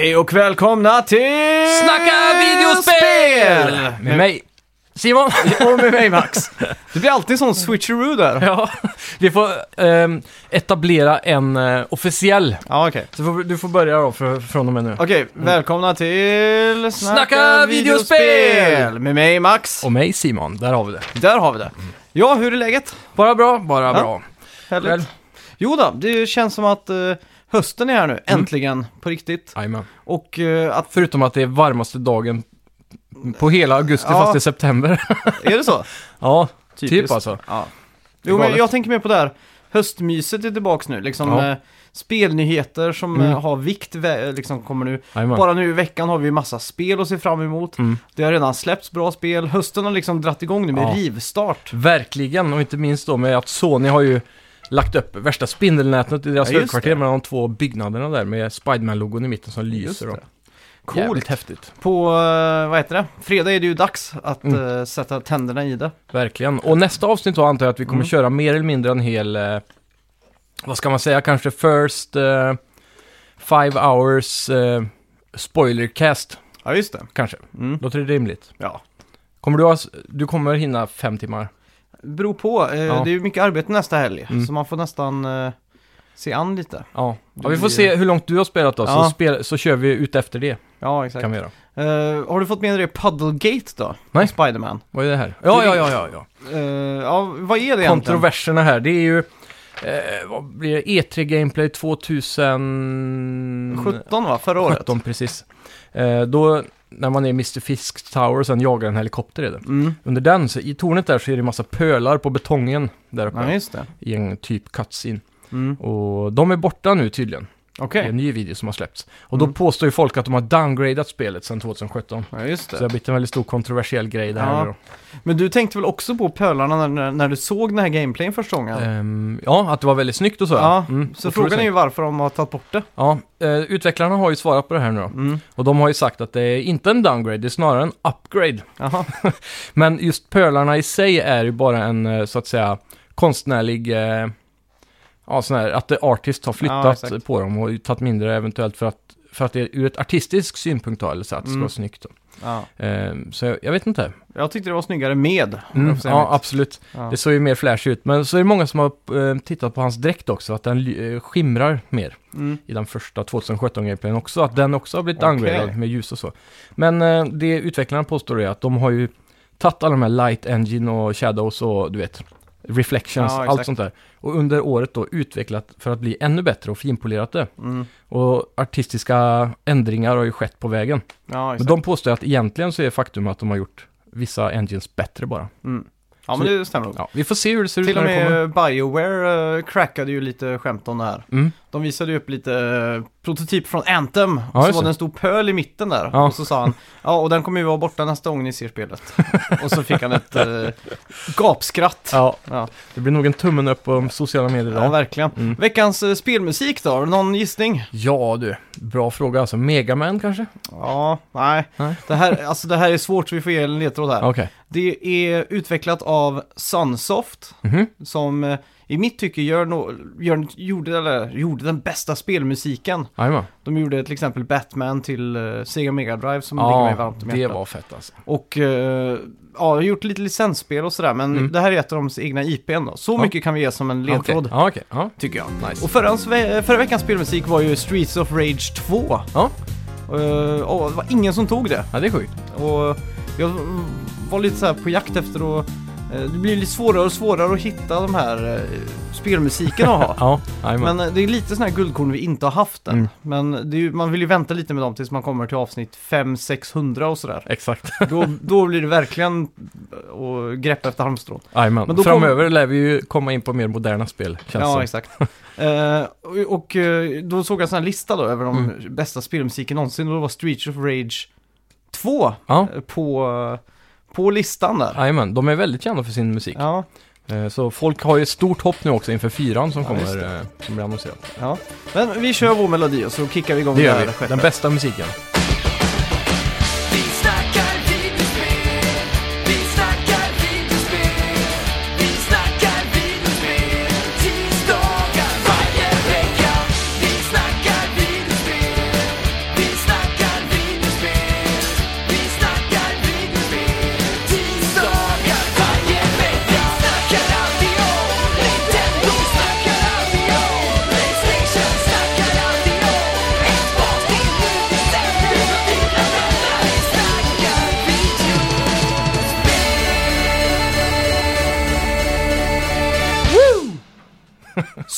Hej och välkomna till Snacka videospel! Med mig, Simon. Och med mig Max. Det blir alltid sån switcheroo där. ja, vi får ehm, etablera en eh, officiell. Ja, okej. Så får, du får börja då för, från och med nu. Okej, välkomna till Snacka videospel! Med mig Max. Och mig, Simon. Där har vi det. Där har vi det. Ja, hur är läget? Bara bra, bara Ja. bra. Härligt. Själv? Jo då, det känns som att eh, hösten är här nu, äntligen, på riktigt. Jajamän. Och eh, att, Förutom att det är varmaste dagen på hela augusti, Ja. fast det är september. är det så? ja, typ Typiskt. alltså. Ja. Är Jo, men galet. jag tänker mer på det här, höstmyset är tillbaks nu, liksom Ja. eh, spelnyheter som Mm. eh, har vikt, vä- liksom kommer nu. Jajamän. Bara nu i veckan har vi massa spel att se fram emot. Mm. Det har redan släppts bra spel. Hösten har liksom dratt igång nu med Ja. rivstart. Verkligen, och inte minst då med att Sony har ju lagt upp värsta spindelnätet i deras Ja, högkvarter mellan de två byggnaderna där med Spiderman-logon i mitten som lyser. Och Coolt. Jävligt häftigt. På, eh, vad heter det? Fredag är det ju dags att Mm. eh, sätta tänderna i det. Verkligen. Och nästa avsnitt då antar jag att vi kommer Mm. köra mer eller mindre en hel, eh, vad ska man säga, kanske first eh, five hours eh, spoilercast, Ja, just det. kanske. Mm. Låter det rimligt? Ja. Kommer du ha, du kommer hinna fem timmar? Beror på. Eh, Ja. Det är ju mycket arbete nästa helg. Mm. Så man får nästan eh, se an lite. Ja. Ja vi får se hur långt du har spelat då, Ja. så, spel, så kör vi ut efter det, Ja, exakt. kan vi göra. Eh, har du fått med dig Puddlegate då? Nej. Spiderman. Vad är det här? Ja, ja, ja, ja. ja. Eh, ja, vad är det egentligen? Kontroverserna här, det är ju, eh, vad blir det, E3 Gameplay 2017 17 va? Förra året? 17 precis. Eh, då, när man är i Mr. Fisk Tower och sen jagar en helikopter är det. Mm. Under den, så i tornet där så är det massa pölar på betongen där uppe. Ja, just det. I en typ cutscene. Mm. Och de är borta nu tydligen. Okej. Det är en ny video som har släppts. Och då Mm. påstår ju folk att de har downgradat spelet sedan 2017. Ja, just Så det har blivit en väldigt stor kontroversiell grej det här Ja. nu då. Men du tänkte väl också på pölarna när, när, du såg den här gameplayen första gången? Ehm, ja, att det var väldigt snyggt och så. ja, Mm, så otroligt frågan är ju snyggt. varför de har tagit bort det. Ja, eh, utvecklarna har ju svarat på det här nu då. Mm. Och de har ju sagt att det är inte en downgrade, det är snarare en upgrade. Jaha. Men just pölarna i sig är ju bara en, eh, så att säga, konstnärlig... Eh, ja, sån här, att the artist har Ja, flyttat exakt. på dem och tagit mindre eventuellt för att, för att det är ur ett artistisk synpunkt då, eller så att det ska Mm. vara snyggt. Då. Ja. Eh, så jag, jag vet inte. Jag tyckte det var snyggare med. Mm, ja, absolut. Ja. Det såg ju mer flash ut. Men så är det många som har eh, tittat på hans dräkt också, att den eh, skimrar mer Mm. i den första 2017-gameplayen också. Att den också har blivit Okej. downgradad med ljus och så. Men det utvecklarna påstår är att de har ju tagit alla de här light engine och shadows och du vet, reflections, Ja, allt sånt där. Och under året då utvecklat för att bli ännu bättre och finpolerat det. Mm. Och artistiska ändringar har ju skett på vägen. Ja, Men de påstår att egentligen så är faktum att de har gjort vissa engines bättre bara. Mm. Ja, men det stämmer nog. Ja, vi får se hur det ser ut Till och när det kommer. med Bioware uh, crackade ju lite skämt om det här. Mm. De visade upp lite uh, prototyp från Anthem. Och så just var det. det en stor pöl i mitten där. Ja. Och så sa han, ja och den kommer ju vara borta nästa gång ni ser spelet. och så fick han ett uh, gapskratt. Ja, Ja. det blir nog en tummen upp på sociala medier där. Ja, verkligen. Mm. Veckans eh, spelmusik då? Har du någon gissning? Ja du, bra fråga alltså. Megaman kanske? Ja, nej. Nej. Det, här, alltså, det här är svårt så vi får ge en ledtråd här. Okej. Det är utvecklat av Sunsoft Mhm. som eh, i mitt tycke gör no, gör, gjorde, eller, gjorde den bästa spelmusiken. Jajamän. De gjorde till exempel Batman till uh, Sega Mega Drive som ligger mig Ja, varmt om det hjärtat. var fett alltså. Och uh, ja, gjort lite licensspel och sådär, men Mm. det här är ett av de egna IPn då. Så Ja. mycket kan vi ge som en ledtråd, Okej. Ja, okej. Ja. tycker jag. Nice. Och förra, förra veckans spelmusik var ju Streets of Rage 2. Ja. Uh, och det var ingen som tog det. ja, det är sjukt. Och jag var lite så här på jakt efter att det blir lite svårare och svårare att hitta de här eh, spelmusiken att ha. Ja. Men eh, det är lite sådana här guldkorn vi inte har haft än. Mm. Men ju, man vill ju vänta lite med dem tills man kommer till avsnitt 500-600 och sådär. Exakt. Då, då blir det verkligen att greppa efter halmstrån. Jajamän. Framöver lär vi ju komma in på mer moderna spel, känns Ja, som. exakt. eh, och, och eh, då såg jag en sån här lista då över de Mm. bästa spelmusiken någonsin och då var Streets of Rage 2 Ja, eh, på, på listan där. jajamän. De är väldigt kända för sin musik. Ja, Eh, Så folk har ju ett stort hopp nu också inför fyran som just kommer, eh, som blir annonserad. ja. Men vi kör vår melodi och så kickar vi igång Det gör här vi. skeppet. Den bästa musiken.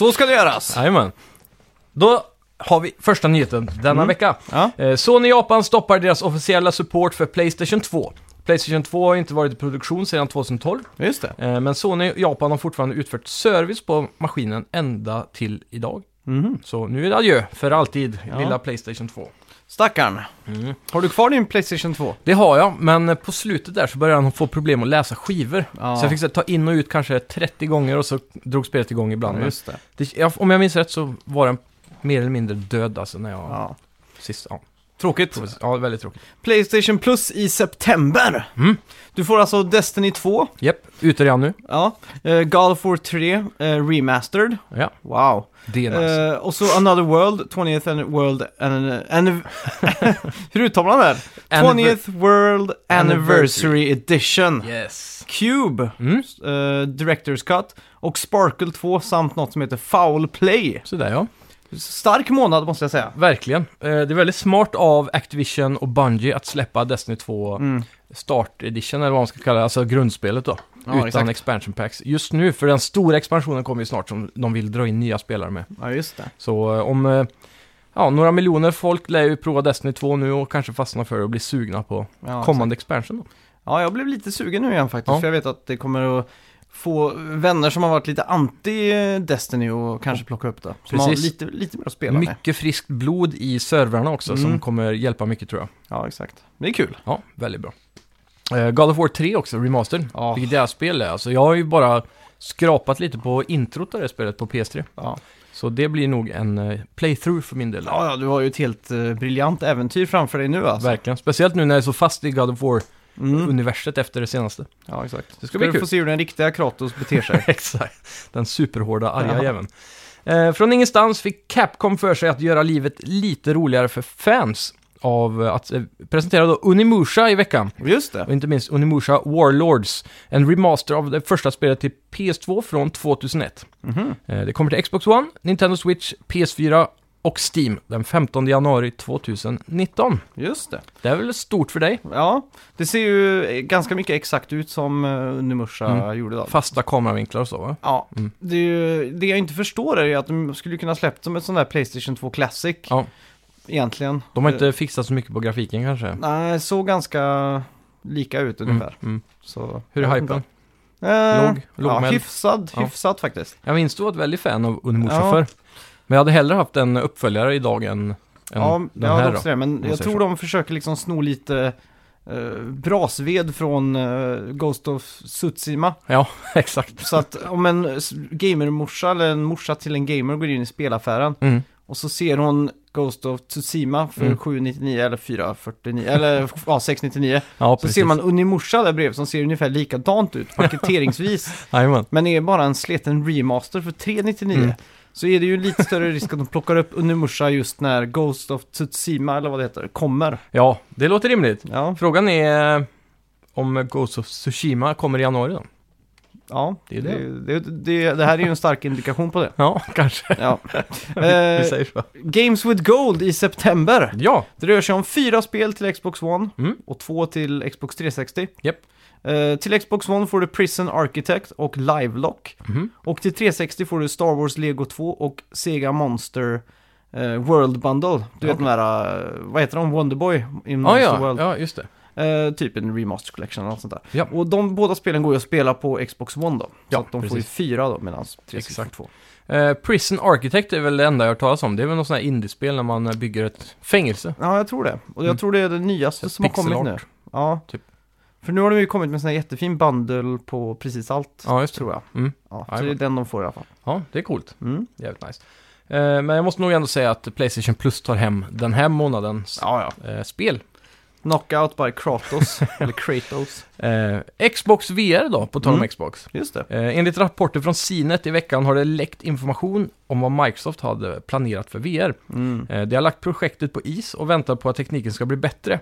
Så ska det göras! Jajamän. Då har vi första nyheten denna vecka. Ja. Eh, Sony Japan stoppar deras officiella support för Playstation 2. Playstation 2 har inte varit i produktion sedan 2012, Just det. eh, men Sony Japan har fortfarande utfört service på maskinen ända till idag. Mhm. Så nu är det adjö för alltid, lilla Playstation 2. Stackarn. Har du kvar din Playstation 2? Det har jag, men på slutet där så började han få problem att läsa skivor. Ja. Så jag fick så här, ta in och ut kanske 30 gånger och så drog spelet igång ibland. Men Just det. det, jag, om jag minns rätt så var den mer eller mindre död alltså när jag Ja. sist... Ja, Tråkigt. ja väldigt tråkigt. Playstation Plus i september. Mm. Du får alltså Destiny 2, Japp, ute redan nu. ja. Uh, God of War 3 eh, Remastered. Ja, Wow. det är nice. Eh, och så Another World, 20th an- World... An, an, hur uttalar man det? här? Anniver- 20th World Anniversary Edition. yes. Cube, Mm, eh, Director's Cut och Sparkle 2 samt något som heter Foul Play. sådär ja. Stark månad måste jag säga. Verkligen. Eh, det är väldigt smart av Activision och Bungie att släppa Destiny 2 Mm. Start Edition, eller vad man ska kalla det, alltså grundspelet då. Ja, utan exakt. expansion packs. Just nu, för den stora expansionen kommer ju snart som de vill dra in nya spelare med. Ja, just det. Så eh, om eh, ja, några miljoner folk lär ju prova Destiny 2 nu och kanske fastna för det och bli sugna på Ja, kommande expansion. Då. Ja, jag blev lite sugen nu igen faktiskt. Ja. För jag vet att det kommer att få vänner som har varit lite anti-Destiny och kanske plocka upp det. Som Precis. har lite, lite mer att spela med. Mycket friskt blod i servrarna också som Mm. kommer hjälpa mycket tror jag. Ja, exakt. Det är kul. Ja, väldigt bra. Eh, God of War 3 också, Remastered. Ja. Vilket jävla spel är. Alltså, jag har ju bara skrapat lite på introt av det spelet på PS3. Ja. Så det blir nog en eh, playthrough för min del. Ja, ja, du har ju ett helt uh, briljant äventyr framför dig nu alltså. Verkligen. Speciellt nu när jag är så fast i God of Mm. War-universet efter det senaste. Ja, exakt. Det ska Ska bli du kul. få se hur den riktiga Kratos beter sig. Exakt. Den superhårda, arga Ja. jäveln. Eh, från ingenstans fick Capcom för sig att göra livet lite roligare för fans av att eh, presentera då Unimusha i veckan. Just det. Och inte minst Unimusha Warlords, en remaster av det första spelet till PS2 från 2001. Mhm. Eh, det kommer till Xbox One, Nintendo Switch, PS4 och Steam den 15 januari 2019. Just det. Det är väl stort för dig? Ja, det ser ju eh, ganska mycket exakt ut som Unimusha Mm. gjorde då. Fasta kameravinklar och så va? Ja, Mm. det, är ju, det jag inte förstår är ju att de skulle kunna släppt som ett sånt där Playstation 2 Classic. Ja. Egentligen. De har Eh, inte fixat så mycket på grafiken kanske? Nej, såg ganska lika ut ungefär. Mm, mm. Så, Hur är hypen? Eh, Låg? Låg ja, hyfsad, Ja. hyfsad faktiskt. Jag minns du var ett väldigt fan av Unimusha Ja. förr. Men jag hade hellre haft en uppföljare idag än, än Ja, den här då. också det, men jag tror så. de försöker liksom sno lite eh, brasved från eh, Ghost of Tsushima. Ja, exakt. Så att om en gamermorsa eller en morsa till en gamer går in i spelaffären Mm. och så ser hon Ghost of Tsushima för Mm. 799 eller 449 eller ja, 699. Ja, Så ser man Unimorsa där bredvid som ser ungefär likadant ut paketeringsvis. Men är bara en sleten remaster för 399. Mm. Så är det ju lite större risk att de plockar upp Unimusha just när Ghost of Tsushima eller vad det heter kommer. Ja, det låter rimligt. Ja, Frågan är eh, om Ghost of Tsushima kommer i januari då? ja Det är det, det, det, det här är ju en stark indikation på det. Ja, kanske. Ja. Eh. Games with Gold i september. Ja, Det rör sig om fyra spel till Xbox One Mm. och två till Xbox 360. Japp. Eh, till Xbox One får du Prison Architect och Livelock. Mhm. Och till 360 får du Star Wars Lego 2 och Sega Monster eh, World Bundle. Du vet Okej. den där, eh, vad heter de? Wonderboy in ja, Monster ja, World. ja, just det. Eh, typ en remaster collection eller något sånt där. Ja. Och de båda spelen går ju att spela på Xbox One då. Ja, så att de får ju precis. fyra då medan 360 Exakt. får två. Eh, Prison Architect är väl det enda jag har hört talas om. Det är väl något sånt här indiespel när man bygger ett fängelse. Ja, jag tror det. Och jag Mm. tror det är det nyaste Ett som har kommit nu. Ja, Typ. För nu har de ju kommit med en sån här jättefin bundle på precis allt. Ja, just det. Tror jag. Mm. Ja, så det är den de får i alla fall. Ja, det är coolt. Mm. Jävligt nice. Eh, men jag måste nog ändå säga att Playstation Plus tar hem den här månadens Ja, ja. eh, spel. Knockout by Kratos, eller Kratos. Eh, Xbox VR då, på tal om Mm. Xbox. Just det. Eh, enligt rapporter från CNET i veckan har det läckt information om vad Microsoft hade planerat för VR. Mm. Eh, de har lagt projektet på is och väntar på att tekniken ska bli bättre.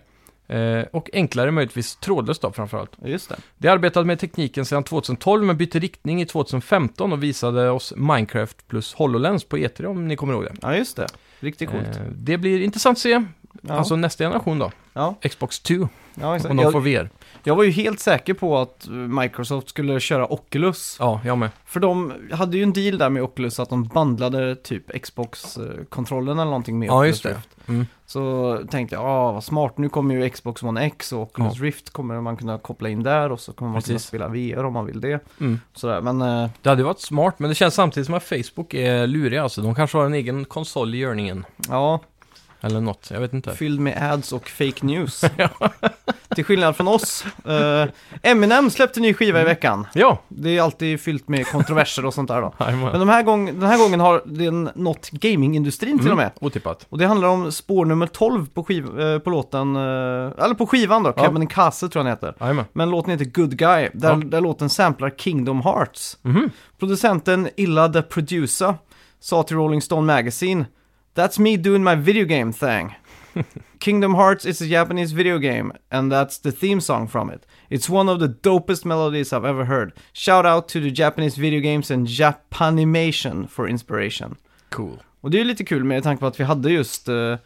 Eh, och enklare möjligtvis trådlöst då framförallt. Just det. De arbetade med tekniken sedan 2012 men bytte riktning i 2015 och visade oss Minecraft plus HoloLens på E3 om ni kommer ihåg det. Ja, just det. Riktigt coolt. Eh, det blir intressant att se, ja. alltså nästa generation då. Ja, Xbox 2, ja exakt. om de får VR. Jag var ju helt säker på att eh, Microsoft skulle köra Oculus. Ja, jag med. För de hade ju en deal där med Oculus att de bandlade typ Xbox-kontrollen eller någonting med Ja, Oculus just det. Rift. Mm. Så tänkte jag, ah, vad smart, nu kommer ju Xbox One X och Oculus Rift kommer man kunna koppla in där och så kommer man kunna Precis. spela VR om man vill det. Mm. Sådär, men eh, Det hade varit smart, men det känns samtidigt som att Facebook är luriga alltså. De kanske har en egen konsol i görningen. ja, Eller något, jag vet inte. fylld med ads och fake news. Till skillnad från oss. Uh, Eminem släppte ny skiva i veckan. Ja! Det är alltid fyllt med kontroverser och sånt där då. Men de här gång, den här gången har den nått gamingindustrin till och med. Mm, Otippat. Och det handlar om spår nummer 12 på, skiv, eh, på låten, eh, eller på skivan då, Ja. Kevin Kase tror jag den heter. Jajamän. Men låten heter Good Guy, där, Ja. där låten samplar Kingdom Hearts. Mhm. Producenten Illa the Producer sa till Rolling Stone Magazine That's me doing my video game thing. Kingdom Hearts is a Japanese video game and that's the theme song from it. It's one of the dopest melodies I've ever heard. Shout out to the Japanese video games and Japanimation for inspiration. Cool. Och det är ju lite kul med tanke på att vi hade just eh,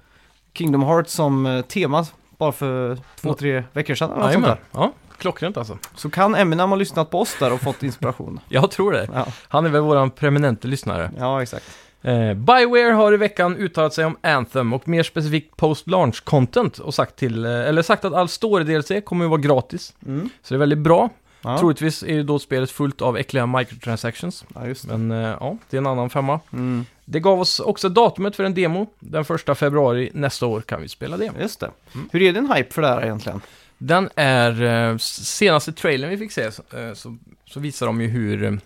Kingdom Hearts som eh, tema bara för två, tre veckor sedan eller sånt där. Ja, klockrent alltså. Så kan Eminem ha lyssnat på oss där och fått inspiration. Jag tror det. Ja, Han är väl våran preeminente lyssnare. ja exakt. Eh, Bioware har i veckan uttalat sig om Anthem och mer specifikt post-launch content och sagt, till, eh, eller sagt att all story-DLC kommer att vara gratis. Mm. Så det är väldigt bra. Ja. Troligtvis är ju då spelet fullt av äckliga microtransactions. ja, just det. Men eh, ja, det är en annan femma. Mm. Det gav oss också datumet för en demo. Den första februari nästa år kan vi spela det. Just det. Mm. Hur är din hype för det här egentligen? Den är, eh, senaste trailern vi fick se, eh, så, så visar de ju hur...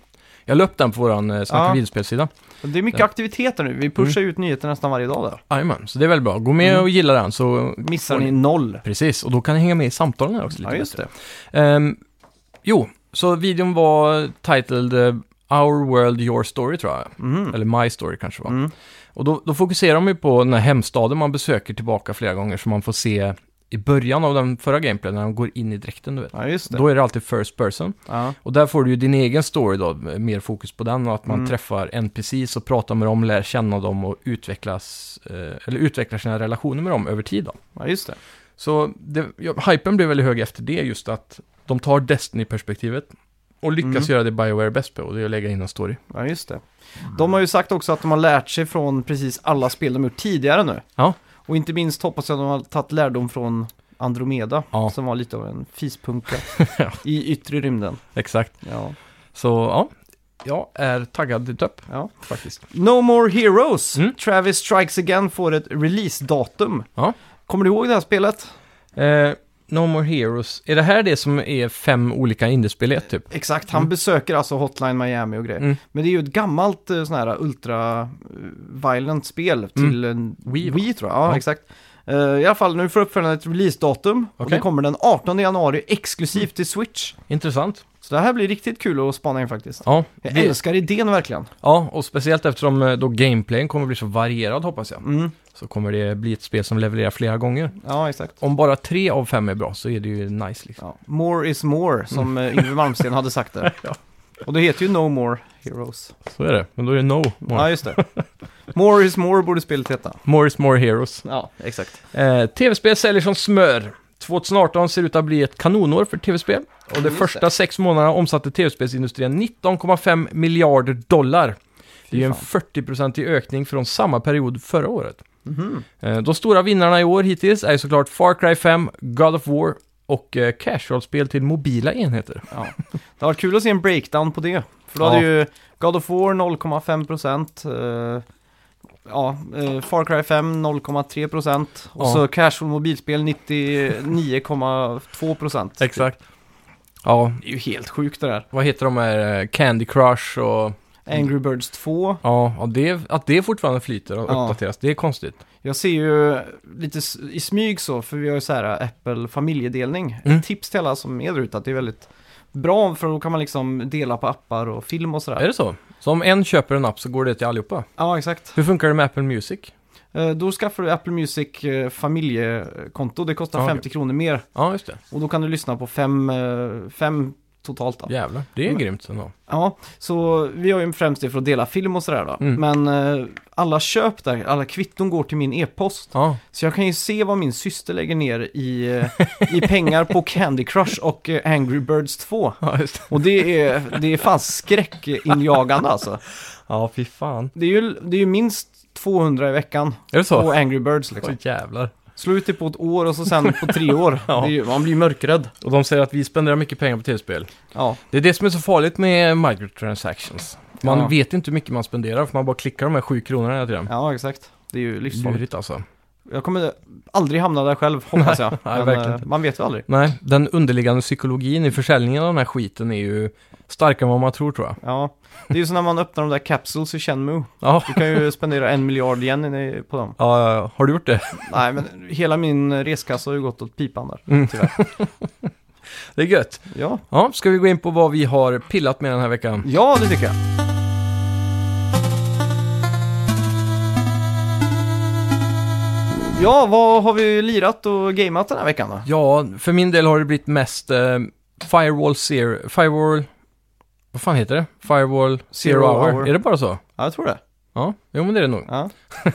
Jag upp den på våran eh, Snacka Ja. videospelsida. Det är mycket aktiviteter nu. Vi pushar ut nyheter nästan varje dag där. Jajamän, så det är väldigt bra. Gå med Mm. och gilla den så... Missar ni noll. Precis, och då kan ni hänga med i samtalen här också lite Ja, just bättre. det. Ehm, jo, så videon var titled eh, Our World Your Story tror jag. Mhm. Eller My Story kanske var. Mm. Och då, då fokuserar de ju på den här hemstaden man besöker tillbaka flera gånger som man får se i början av den förra gameplayen när de går in i dräkten, du vet. Ja, just det. Då är det alltid first person. Ja. Och där får du ju din egen story då, mer fokus på den och att man Mm. träffar NPCs och pratar med dem, lär känna dem och utvecklas, eh, eller utvecklar sina relationer med dem över tid då. ja, just det. Så det, ja, hypen blev väldigt hög efter det, just att de tar Destiny-perspektivet och lyckas Mm. göra det Bioware bäst på, och det är att lägga in en story. Ja, just det. De har ju sagt också att de har lärt sig från precis alla spel de gjort tidigare nu. Ja. Och inte minst hoppas jag att de har tagit lärdom från Andromeda, Ja. som var lite av en fispunka Ja. i yttre rymden. Exakt. Ja. Så ja, jag är taggad till töpp ja. faktiskt. No More Heroes, Mm. Travis Strikes Again får ett release-datum. Ja. Kommer du ihåg det här spelet? Eh, no More Heroes, är det här det som är fem olika indiespel i ett typ? Exakt, han besöker alltså Hotline Miami och grejer. Mm. Men det är ju ett gammalt eh, sån här ultra-violent spel till en Wii, Wii, tror jag. Ja, Ja. exakt. Eh, I alla fall, nu får uppföljaren ett releasedatum och Okej. den kommer den 18 januari exklusivt till Switch. Intressant. Så det här blir riktigt kul att spana in faktiskt. Ja, Jag det, älskar idén verkligen. ja, och speciellt eftersom eh, då gameplayen kommer bli så varierad hoppas jag. Mm. Så kommer det bli ett spel som levererar flera gånger. Ja, exakt. Om bara tre av fem är bra så är det ju nice liksom. Ja. More is more, som mm. Yngwie Malmsteen hade sagt det. Ja. Och det heter ju No More Heroes. Så är det, men då är det no more. Ja, just det. More is more borde spelet heta. More is more heroes. Ja, exakt. Eh, tv-spel säljer som smör. 2018 ser ut att bli ett kanonår för tv-spel. Och de första sex månaderna omsatte tv-spelsindustrin 19,5 miljarder dollar. Det är ju en fan. 40-procentig ökning från samma period förra året. Mhm. Eh, De stora vinnarna i år hittills är ju såklart Far Cry 5, God of War och eh, casual-spel till mobila enheter. Ja. Det varit kul att se en breakdown på det. För då Ja. hade ju God of War 0,5%. eh, ja, eh, Far Cry 5 0,3% och Ja. så Casual mobilspel 99,2%. Exakt. Ja, Det är ju helt sjukt det där. vad heter de här? eh, Candy Crush och... Angry Birds 2. Ja, ja det, att det fortfarande flyter och Ja. uppdateras, det är konstigt. Jag ser ju lite s- i smyg så, för vi har ju så här Apple familjedelning. Mm. Ett tips till alla som är där ute att det är väldigt bra för då kan man liksom dela på appar och film och sådär. Är det så? Så om en köper en app så går det till allihopa? Ja, exakt. Hur funkar det med Apple Music? Eh, Då skaffar du Apple Music eh, familjekonto. Det kostar Ja, okej. 50 kronor mer. Ja, just det. Och då kan du lyssna på fem, eh, fem totalt då. Jävlar, det är grymt ändå. Ja, så vi har ju främst det för att dela film och sådär då. Mm. Men eh, alla köp där, alla kvitton går till min e-post. Ja, Så jag kan ju se vad min syster lägger ner i, eh, i pengar på Candy Crush och eh, Angry Birds 2. ja det. Och det är, det är fan skräckinjagande alltså. Ja, fy fan. Det är ju, det är ju minst 200 i veckan Är det så? på Angry Birds liksom. Så jävlar. Slå ut det på ett år och så sen på tre år. Ja. Det är ju, man blir mörkrädd. Och de säger att vi spenderar mycket pengar på tv-spel. Ja, Det är det som är så farligt med microtransactions. Man Ja. vet inte hur mycket man spenderar för man bara klickar de här sju kronorna hela tiden. ja exakt. Det är ju livsfarligt. Lurigt alltså. Jag kommer aldrig hamna där själv, hoppas jag. nej, Men, verkligen eh, inte. man vet ju aldrig. Nej, den underliggande psykologin i försäljningen av den här skiten är ju starkare än vad man tror tror jag. Ja, det är ju som när man öppnar de där capsules i Shenmue. Ja, Du kan ju spendera en miljard yen i- på dem. ja, ja, ja. har du gjort det? Nej, men hela min reskassa har ju gått åt pipan där. Mm. Tyvärr. Det är gött. Ja, Ja, ska vi gå in på vad vi har pillat med den här veckan? ja det tycker jag. Ja, vad har vi lirat och gameat den här veckan då? Ja, för min del har det blivit mest eh, Firewall Zero... Firewall... Vad fan heter det? Firewall Zero, Zero hour. Hour. Är det bara så? Ja, jag tror det. Ja, jo men det är det nog. Ja,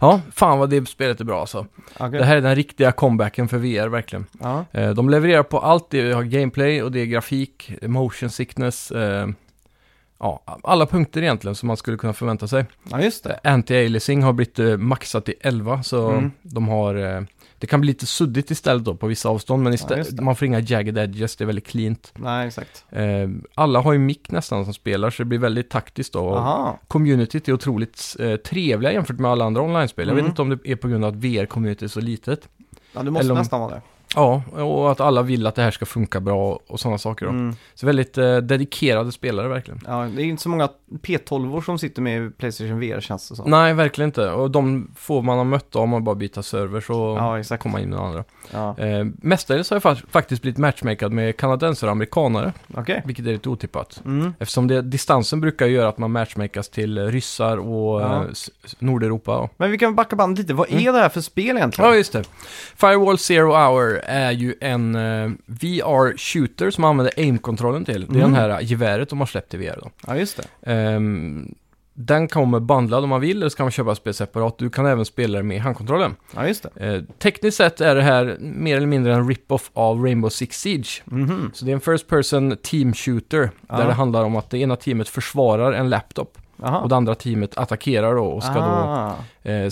Ja, fan vad det spelet är bra alltså. okej. Det här är den riktiga comebacken för VR verkligen. Ja, Eh, de levererar på allt, det har gameplay och det är grafik, motion sickness, eh, ja, alla punkter egentligen som man skulle kunna förvänta sig. ja just det. Anti-aliasing har blivit eh, maxat till 11, så Mm. de har... Det kan bli lite suddigt istället då på vissa avstånd, men Ja, istället, det. man får inga jagged edges, det är väldigt cleant. Nej, exakt. Eh, alla har ju mick nästan som spelar, så det blir väldigt taktiskt då. Och Aha. Communityt är otroligt eh, trevliga jämfört med alla andra online-spel. Jag vet Mm. inte om det är på grund av att VR-community är så litet. Ja, det måste om- nästan vara det. Ja, och att alla vill att det här ska funka bra och sådana saker då. Mm. Så väldigt eh, dedikerade spelare verkligen. Ja, det är inte så många P12-or som sitter med i Playstation VR känns det som. Nej, verkligen inte. Och de får man har mött om man bara byta server så Ja, kommer man in med andra. Ja, Eh, mestadels har jag fa- faktiskt blivit matchmakad med kanadensare och amerikanare, okej. vilket är lite otippat. Mm. Eftersom det, distansen brukar göra att man matchmakas till ryssar och Ja. eh, Nordeuropa. Men vi kan backa bandet lite. Vad är det här för spel egentligen? Mm. Ja, just det. Firewall Zero Hour är ju en eh, VR-shooter som man använder aim-kontrollen till. Det är Mm. den här geväret de har släppt i VR då. Ja, just det. Ehm, den kommer bandlad om man vill, eller så kan man köpa spel separat. Du kan även spela det med handkontrollen. Ja, just det. Eh, tekniskt sett är det här mer eller mindre en rip-off av Rainbow Six Siege. Mhm. Så det är en first person team shooter, Ja. där det handlar om att det ena teamet försvarar en laptop Jaha. och det andra teamet attackerar då och ska då ah. eh,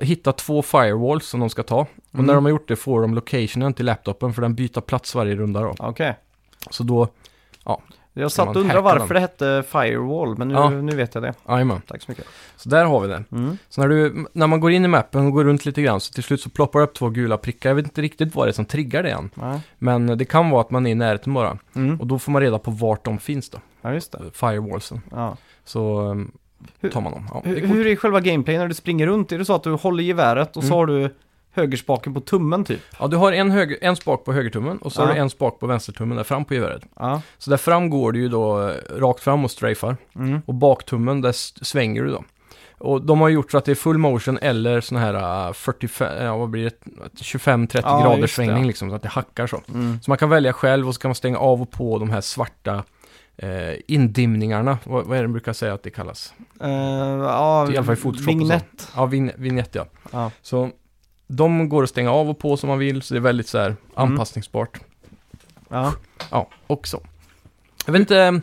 hitta två firewalls som de ska ta. Och Mm. när de har gjort det får de locationen till laptopen för den byter plats varje runda då. Okej. Så då, Jag Ska satt och undrade varför det hette Firewall, men nu, Ja. nu vet jag det. jajamän. Tack så mycket. Så där har vi det. Mm. Så när, du, när man går in i mappen och går runt lite grann så till slut så ploppar det upp två gula prickar. Jag vet inte riktigt vad det är som triggar det än. Ja. Men det kan vara att man är i närheten bara. Mm. Och då får man reda på vart de finns då. ja, just det. Firewallsen. Ja. Så Hur- tar man dem. Ja, Hur, hur är själva gameplay när du springer runt? Är det så att du håller geväret och så Mm. har du högerspaken på tummen typ? Ja, du har en, höger, en spak på högertummen och så Ja. har du en spak på vänstertummen där fram på geväret. Ja. Så där fram går du ju då eh, rakt fram och strafar. Mm. Och baktummen, där svänger du då. Och de har gjort så att det är full motion eller sån här uh, 45, ja, vad blir det, 25-30 Ja, graders svängning liksom, så att det hackar så. Mm. Så man kan välja själv och så kan man stänga av och på de här svarta eh, indimningarna. Vad, vad är det man brukar säga att det kallas? Eh, ja, I alla fall i Photoshop Vignett. Ja, vin, vignett ja. Ja. Så de går att stänga av och på som man vill, så det är väldigt så Mm. här anpassningsbart. Ja. Ja, också. Jag vet inte,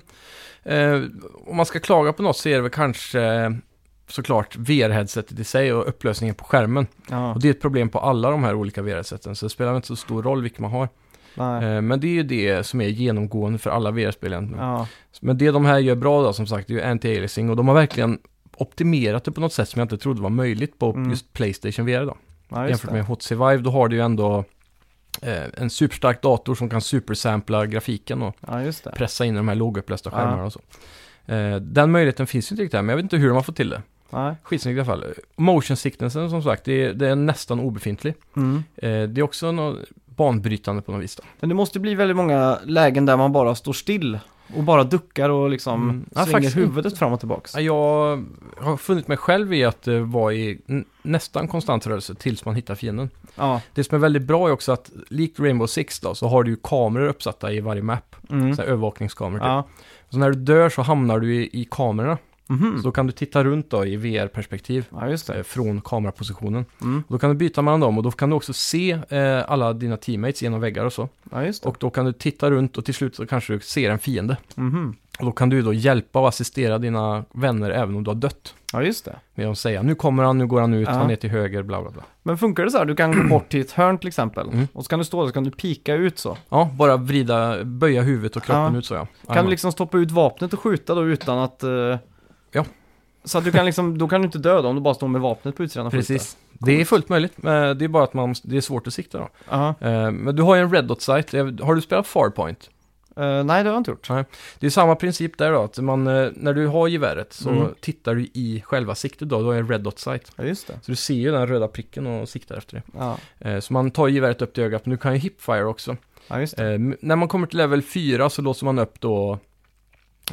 eh, om man ska klaga på något så är det väl kanske eh, såklart VR-headsetet i sig och upplösningen på skärmen. Ja. Och det är ett problem på alla de här olika VR-headseten, så det spelar inte så stor roll vilken man har. Nej. Eh, men det är ju det som är genomgående för alla VR-spel egentligen. Ja. Men det de här gör bra då, som sagt, det är ju anti-aliasing och de har verkligen optimerat det på något sätt som jag inte trodde var möjligt på Mm. just Playstation VR då. ja, Jämfört med HTC Vive, då har du ju ändå eh, en superstark dator som kan supersampla grafiken och Ja, pressa in de här lågupplösta skärmarna och så. Eh, den möjligheten finns ju inte riktigt här, men jag vet inte hur de har fått till det. Nej. Skitsnyggt i alla fall. Motion sicknessen som sagt, det är, det är nästan obefintlig. Mm. Eh, det är också något banbrytande på något vis då. Men det måste bli väldigt många lägen där man bara står still. Och bara duckar och liksom Mm. Ja, svänger huvudet fram och tillbaks. Ja, Jag har funnit mig själv i att eh, vara i nästan konstant rörelse tills man hittar fienden. Ja. Det som är väldigt bra är också att, likt Rainbow Six då, så har du ju kameror uppsatta i varje map. Mm. Så övervakningskameror typ. Ja. Så när du dör så hamnar du i, i kamerorna. Mhm. Så då kan du titta runt då i VR-perspektiv. ja, just det. eh, Från kamerapositionen. Mm. Då kan du byta mellan dem och då kan du också se eh, alla dina teammates genom väggar och så. Ja, just det. Och då kan du titta runt och till slut så kanske du ser en fiende. Mhm. Och då kan du då hjälpa och assistera dina vänner även om du har dött. Ja, just det. Med att säga nu kommer han, nu går han ut, Ja. han är till höger, bla bla bla. Men funkar det så här? Du kan gå bort till ett hörn till exempel. Mm. Och så kan du stå där så kan du pika ut så. Ja, bara vrida, böja huvudet och kroppen Ja. ut så ja. Kan du liksom stoppa ut vapnet och skjuta då utan att... eh, Ja. Så att du kan liksom, då kan du inte döda om du bara står med vapnet på utsidan. Precis. Det är fullt möjligt, men det är bara att man, det är svårt att sikta då. Aha. Eh, Men du har ju en Red Dot site. Har du spelat Farpoint? Eh, nej, det har jag inte gjort. Det är samma princip där då, att man, eh, när du har geväret så Mm. tittar du i själva siktet då, du har en Red Dot sight. Ja, just det. Så du ser ju den röda pricken och siktar efter det. Ja, Eh, Så man tar geväret upp till ögat, men du kan ju hipfire också. ja just det. Eh, m- När man kommer till level 4 så låser man upp då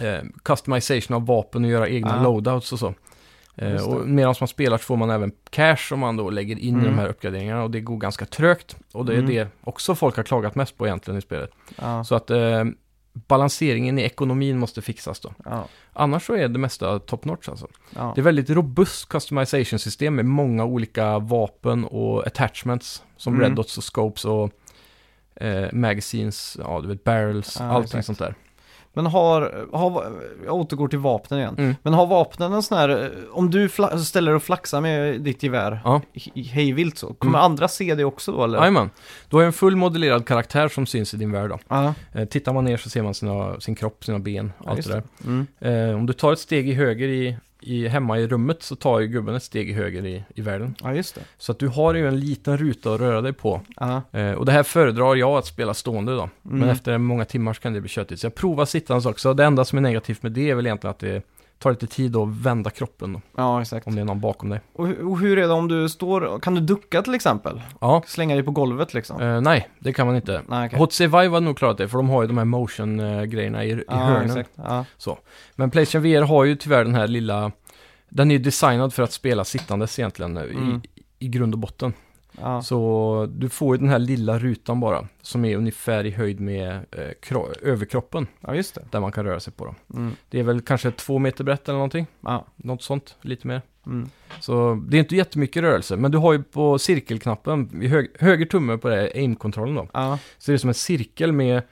eh, customization av vapen och göra egna Ah. loadouts och så. Eh, och medan man spelar så får man även cash som man då lägger in i Mm. de här uppgraderingarna och det går ganska trögt. Och det är Mm. det också folk har klagat mest på egentligen i spelet. Ja, Så att eh, balanseringen i ekonomin måste fixas då. ja, Annars så är det mesta top notch alltså. ja. Det är väldigt robust customization-system med många olika vapen och attachments som Mm. red dots och scopes och eh, magazines, ja du vet barrels, Ja, allting exakt. sånt där. Men har, har, jag återgår till vapnen igen. Mm. Men har vapnen en sån här, om du fla- ställer och flaxar med ditt gevär Ja. hejvilt så, kommer Mm. andra se det också då eller? Jajamän. Du har ju en full modellerad karaktär som syns i din värld då. Ja, Eh, tittar man ner så ser man sina, sin kropp, sina ben, ja, allt det där. Mm. Eh, om du tar ett steg i höger i, i, hemma i rummet så tar ju gubben ett steg höger i, i världen. Ja, just det. Så att du har ju en liten ruta att röra dig på. Ja, Eh, och det här föredrar jag att spela stående då. Men Mm. efter många timmar så kan det bli köttigt. Så jag provar sittandes också. Det enda som är negativt med det är väl egentligen att det tar lite tid att vända kroppen då, ja exakt. om det är någon bakom dig. Och, hu- och hur är det om du står, kan du ducka till exempel? Ja, Slänga dig på golvet liksom? eh, nej, det kan man inte. Nej, okej. HTC Vive hade nog klarat det, för de har ju de här motion-grejerna i, i Ja, hörnen. exakt. Ja, Men Playstation VR har ju tyvärr den här lilla... Den är ju designad för att spela sittandes egentligen, eh, Mm. i, i grund och botten. Ja. Så du får ju den här lilla rutan bara, som är ungefär i höjd med eh, kro- överkroppen, ja just det. där man kan röra sig på. Då. Mm. Det är väl kanske två meter brett eller någonting, Ja. något sånt, lite mer. Mm. Så det är inte jättemycket rörelse, men du har ju på cirkelknappen, hög, höger tumme på det här aim-kontrollen då, Ja, så är det som en cirkel med,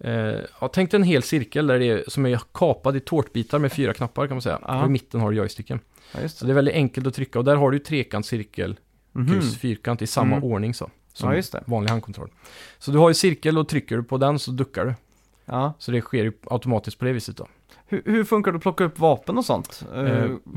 eh, ja, tänk dig en hel cirkel där det är, som är kapad i tårtbitar med fyra knappar kan man säga. Ja. Och i mitten har du joysticken. ja just Så det. det är väldigt enkelt att trycka och där har du trekant, cirkel, Mhm. kryss, fyrkant i samma Mm. ordning så. Som Ja, just det. vanlig handkontroll. Så du har ju cirkel och trycker du på den så duckar du. Ja. Så det sker ju automatiskt på det viset då. Hur, hur funkar det att plocka upp vapen och sånt? Eh.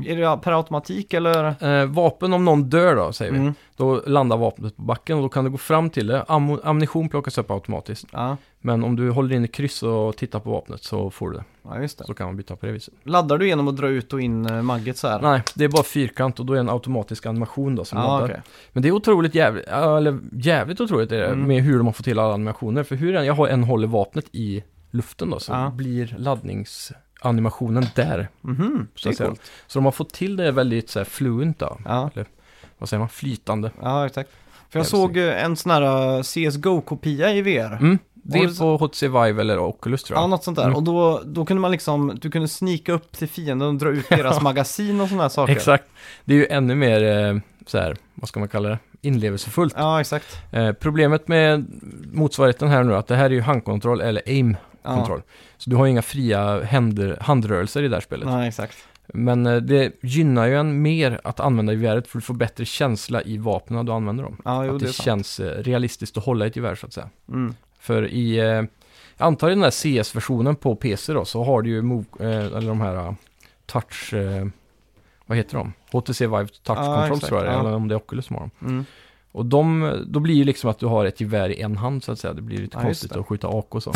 är det per automatik eller? Eh, vapen om någon dör då, säger vi. Mm. Då landar vapnet på backen och då kan du gå fram till det. Ammo- ammunition plockas upp automatiskt. Ja. Men om du håller in i kryss och tittar på vapnet så får du det. ja, just det. Så kan man byta på det viset. Laddar du genom att dra ut och in magget så här? Nej, det är bara fyrkant och då är det en automatisk animation då som Ja, laddar. okej. Men det är otroligt jävligt, eller jävligt otroligt är det, Mm. med hur de har fått till alla animationer. För hur än jag har än håller vapnet i luften då, så blir laddningsanimationen där. Mhm, Så det att är säga. coolt. Så de har fått till det väldigt så här, fluent då. Ja, Vad säger man? Flytande. ja, exakt. För jag Jävligt såg eh, en sån här eh, CSGO-kopia i VR. Mm. Det är på HTC Vive eller Oculus tror Ja, jag. något sånt där. Mm. Och då, då kunde man liksom, du kunde snika upp till fienden och dra ut deras magasin och sådana här saker. Exakt. Det är ju ännu mer, eh, så här, vad ska man kalla det? Inlevelsefullt. Ja, exakt. Eh, problemet med motsvarigheten här nu är att det här är ju handkontroll eller Ja. Aim-kontroll. Så du har ju inga fria händer, handrörelser i det här spelet. Nej, exakt. Men eh, det gynnar ju en mer att använda geväret för du får bättre känsla i vapnen du använder dem. Ja, jo, att det det, är sant. känns eh, realistiskt att hålla ett gevär så att säga. Mm. För i, eh, jag antar i den här CS-versionen på PC då, så har du ju move, eh, eller de här eh, touch, eh, vad heter de? HTC Vive Touch Ja, Controls exakt, tror jag det är, ja. eller om det är Oculus som har dem. Mm. Och de, då blir ju liksom att du har ett gevär i en hand så att säga. Det blir lite Ja, just konstigt det. att skjuta AK och så.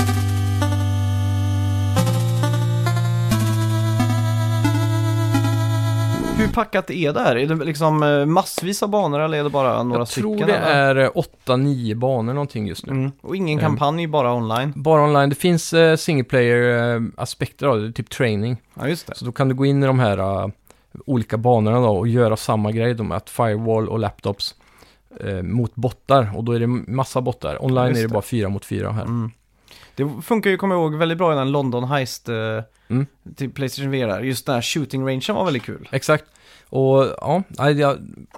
Hur packat är det här? Är det liksom eh, massvis av banor eller är det bara några Jag tror stycken? det eller? är 8-9 banor någonting just nu. Mm. Och ingen Ehm. kampanj, bara online? Bara online. Det finns uh, single player-aspekter av det, typ training. Ja, just det. Så då kan du gå in i de här eh, olika banorna då och göra samma grej då med att firewall och laptops eh, mot bottar. Och då är det massa bottar. Online Just är det det. bara fyra mot fyra här. Mm. Det funkar ju, kommer jag ihåg, väldigt bra i den London Heist eh, Mm. till Playstation VR. Just den här shooting rangen var väldigt kul. Exakt. Och ja,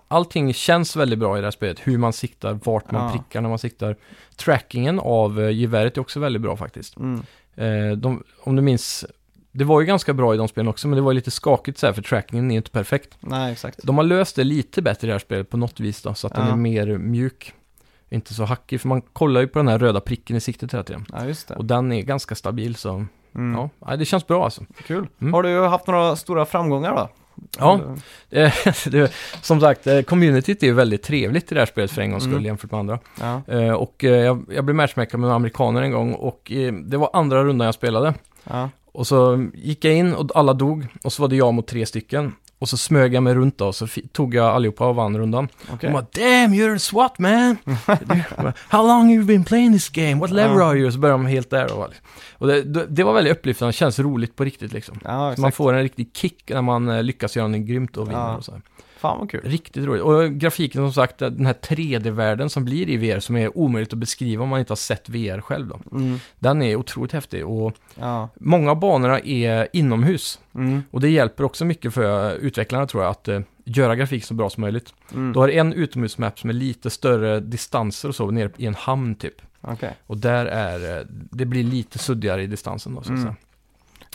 allting känns väldigt bra i det här spelet. Hur man siktar, vart man Ja. prickar när man siktar. Trackingen av eh, geväret är också väldigt bra faktiskt. Mm. Eh, de, om du minns, det var ju ganska bra i de spelen också, men det var lite skakigt så här för trackingen är inte perfekt. Nej, exakt. De har löst det lite bättre i det här spelet på något vis då, så att den Ja. är mer mjuk. Inte så hackig, för man kollar ju på den här röda pricken i siktet hela tiden. Ja, just det. Och den är ganska stabil, så Mm. ja, det känns bra alltså. Kul. Mm. Har du haft några stora framgångar då? Ja, Eh, det, som sagt, eh, communityt är ju väldigt trevligt i det här spelet för en gångs skull Mm. jämfört med andra. Ja. Eh, och jag, jag blev matchmakad med några amerikaner en gång och det var andra rundan jag spelade. ja. Och så gick jag in och alla dog och så var det jag mot tre stycken. Och så smög jag mig runt då och så tog jag allihopa och vann rundan. Okej. De bara “Damn, you're a SWAT man!” “How long have you been playing this game? What level are you?” Så började de helt där och, och det, det, var väldigt upplyftande, det känns roligt på riktigt liksom. Ja, man får en riktig kick när man eh, lyckas göra något grymt och vinner Ja. och så här. Fan vad kul. Riktigt roligt. Och grafiken som sagt, den här 3D-världen som blir i VR, som är omöjligt att beskriva om man inte har sett VR själv då. Mm. Den är otroligt häftig och Ja. många av banorna är inomhus. Mm. Och det hjälper också mycket för utvecklarna tror jag att eh, göra grafik så bra som möjligt. Mm. Du har en utomhusmap som är lite större distanser och så, nere i en hamn typ. Okej. Och där är, eh, det blir lite suddigare i distansen då så att Mm. säga.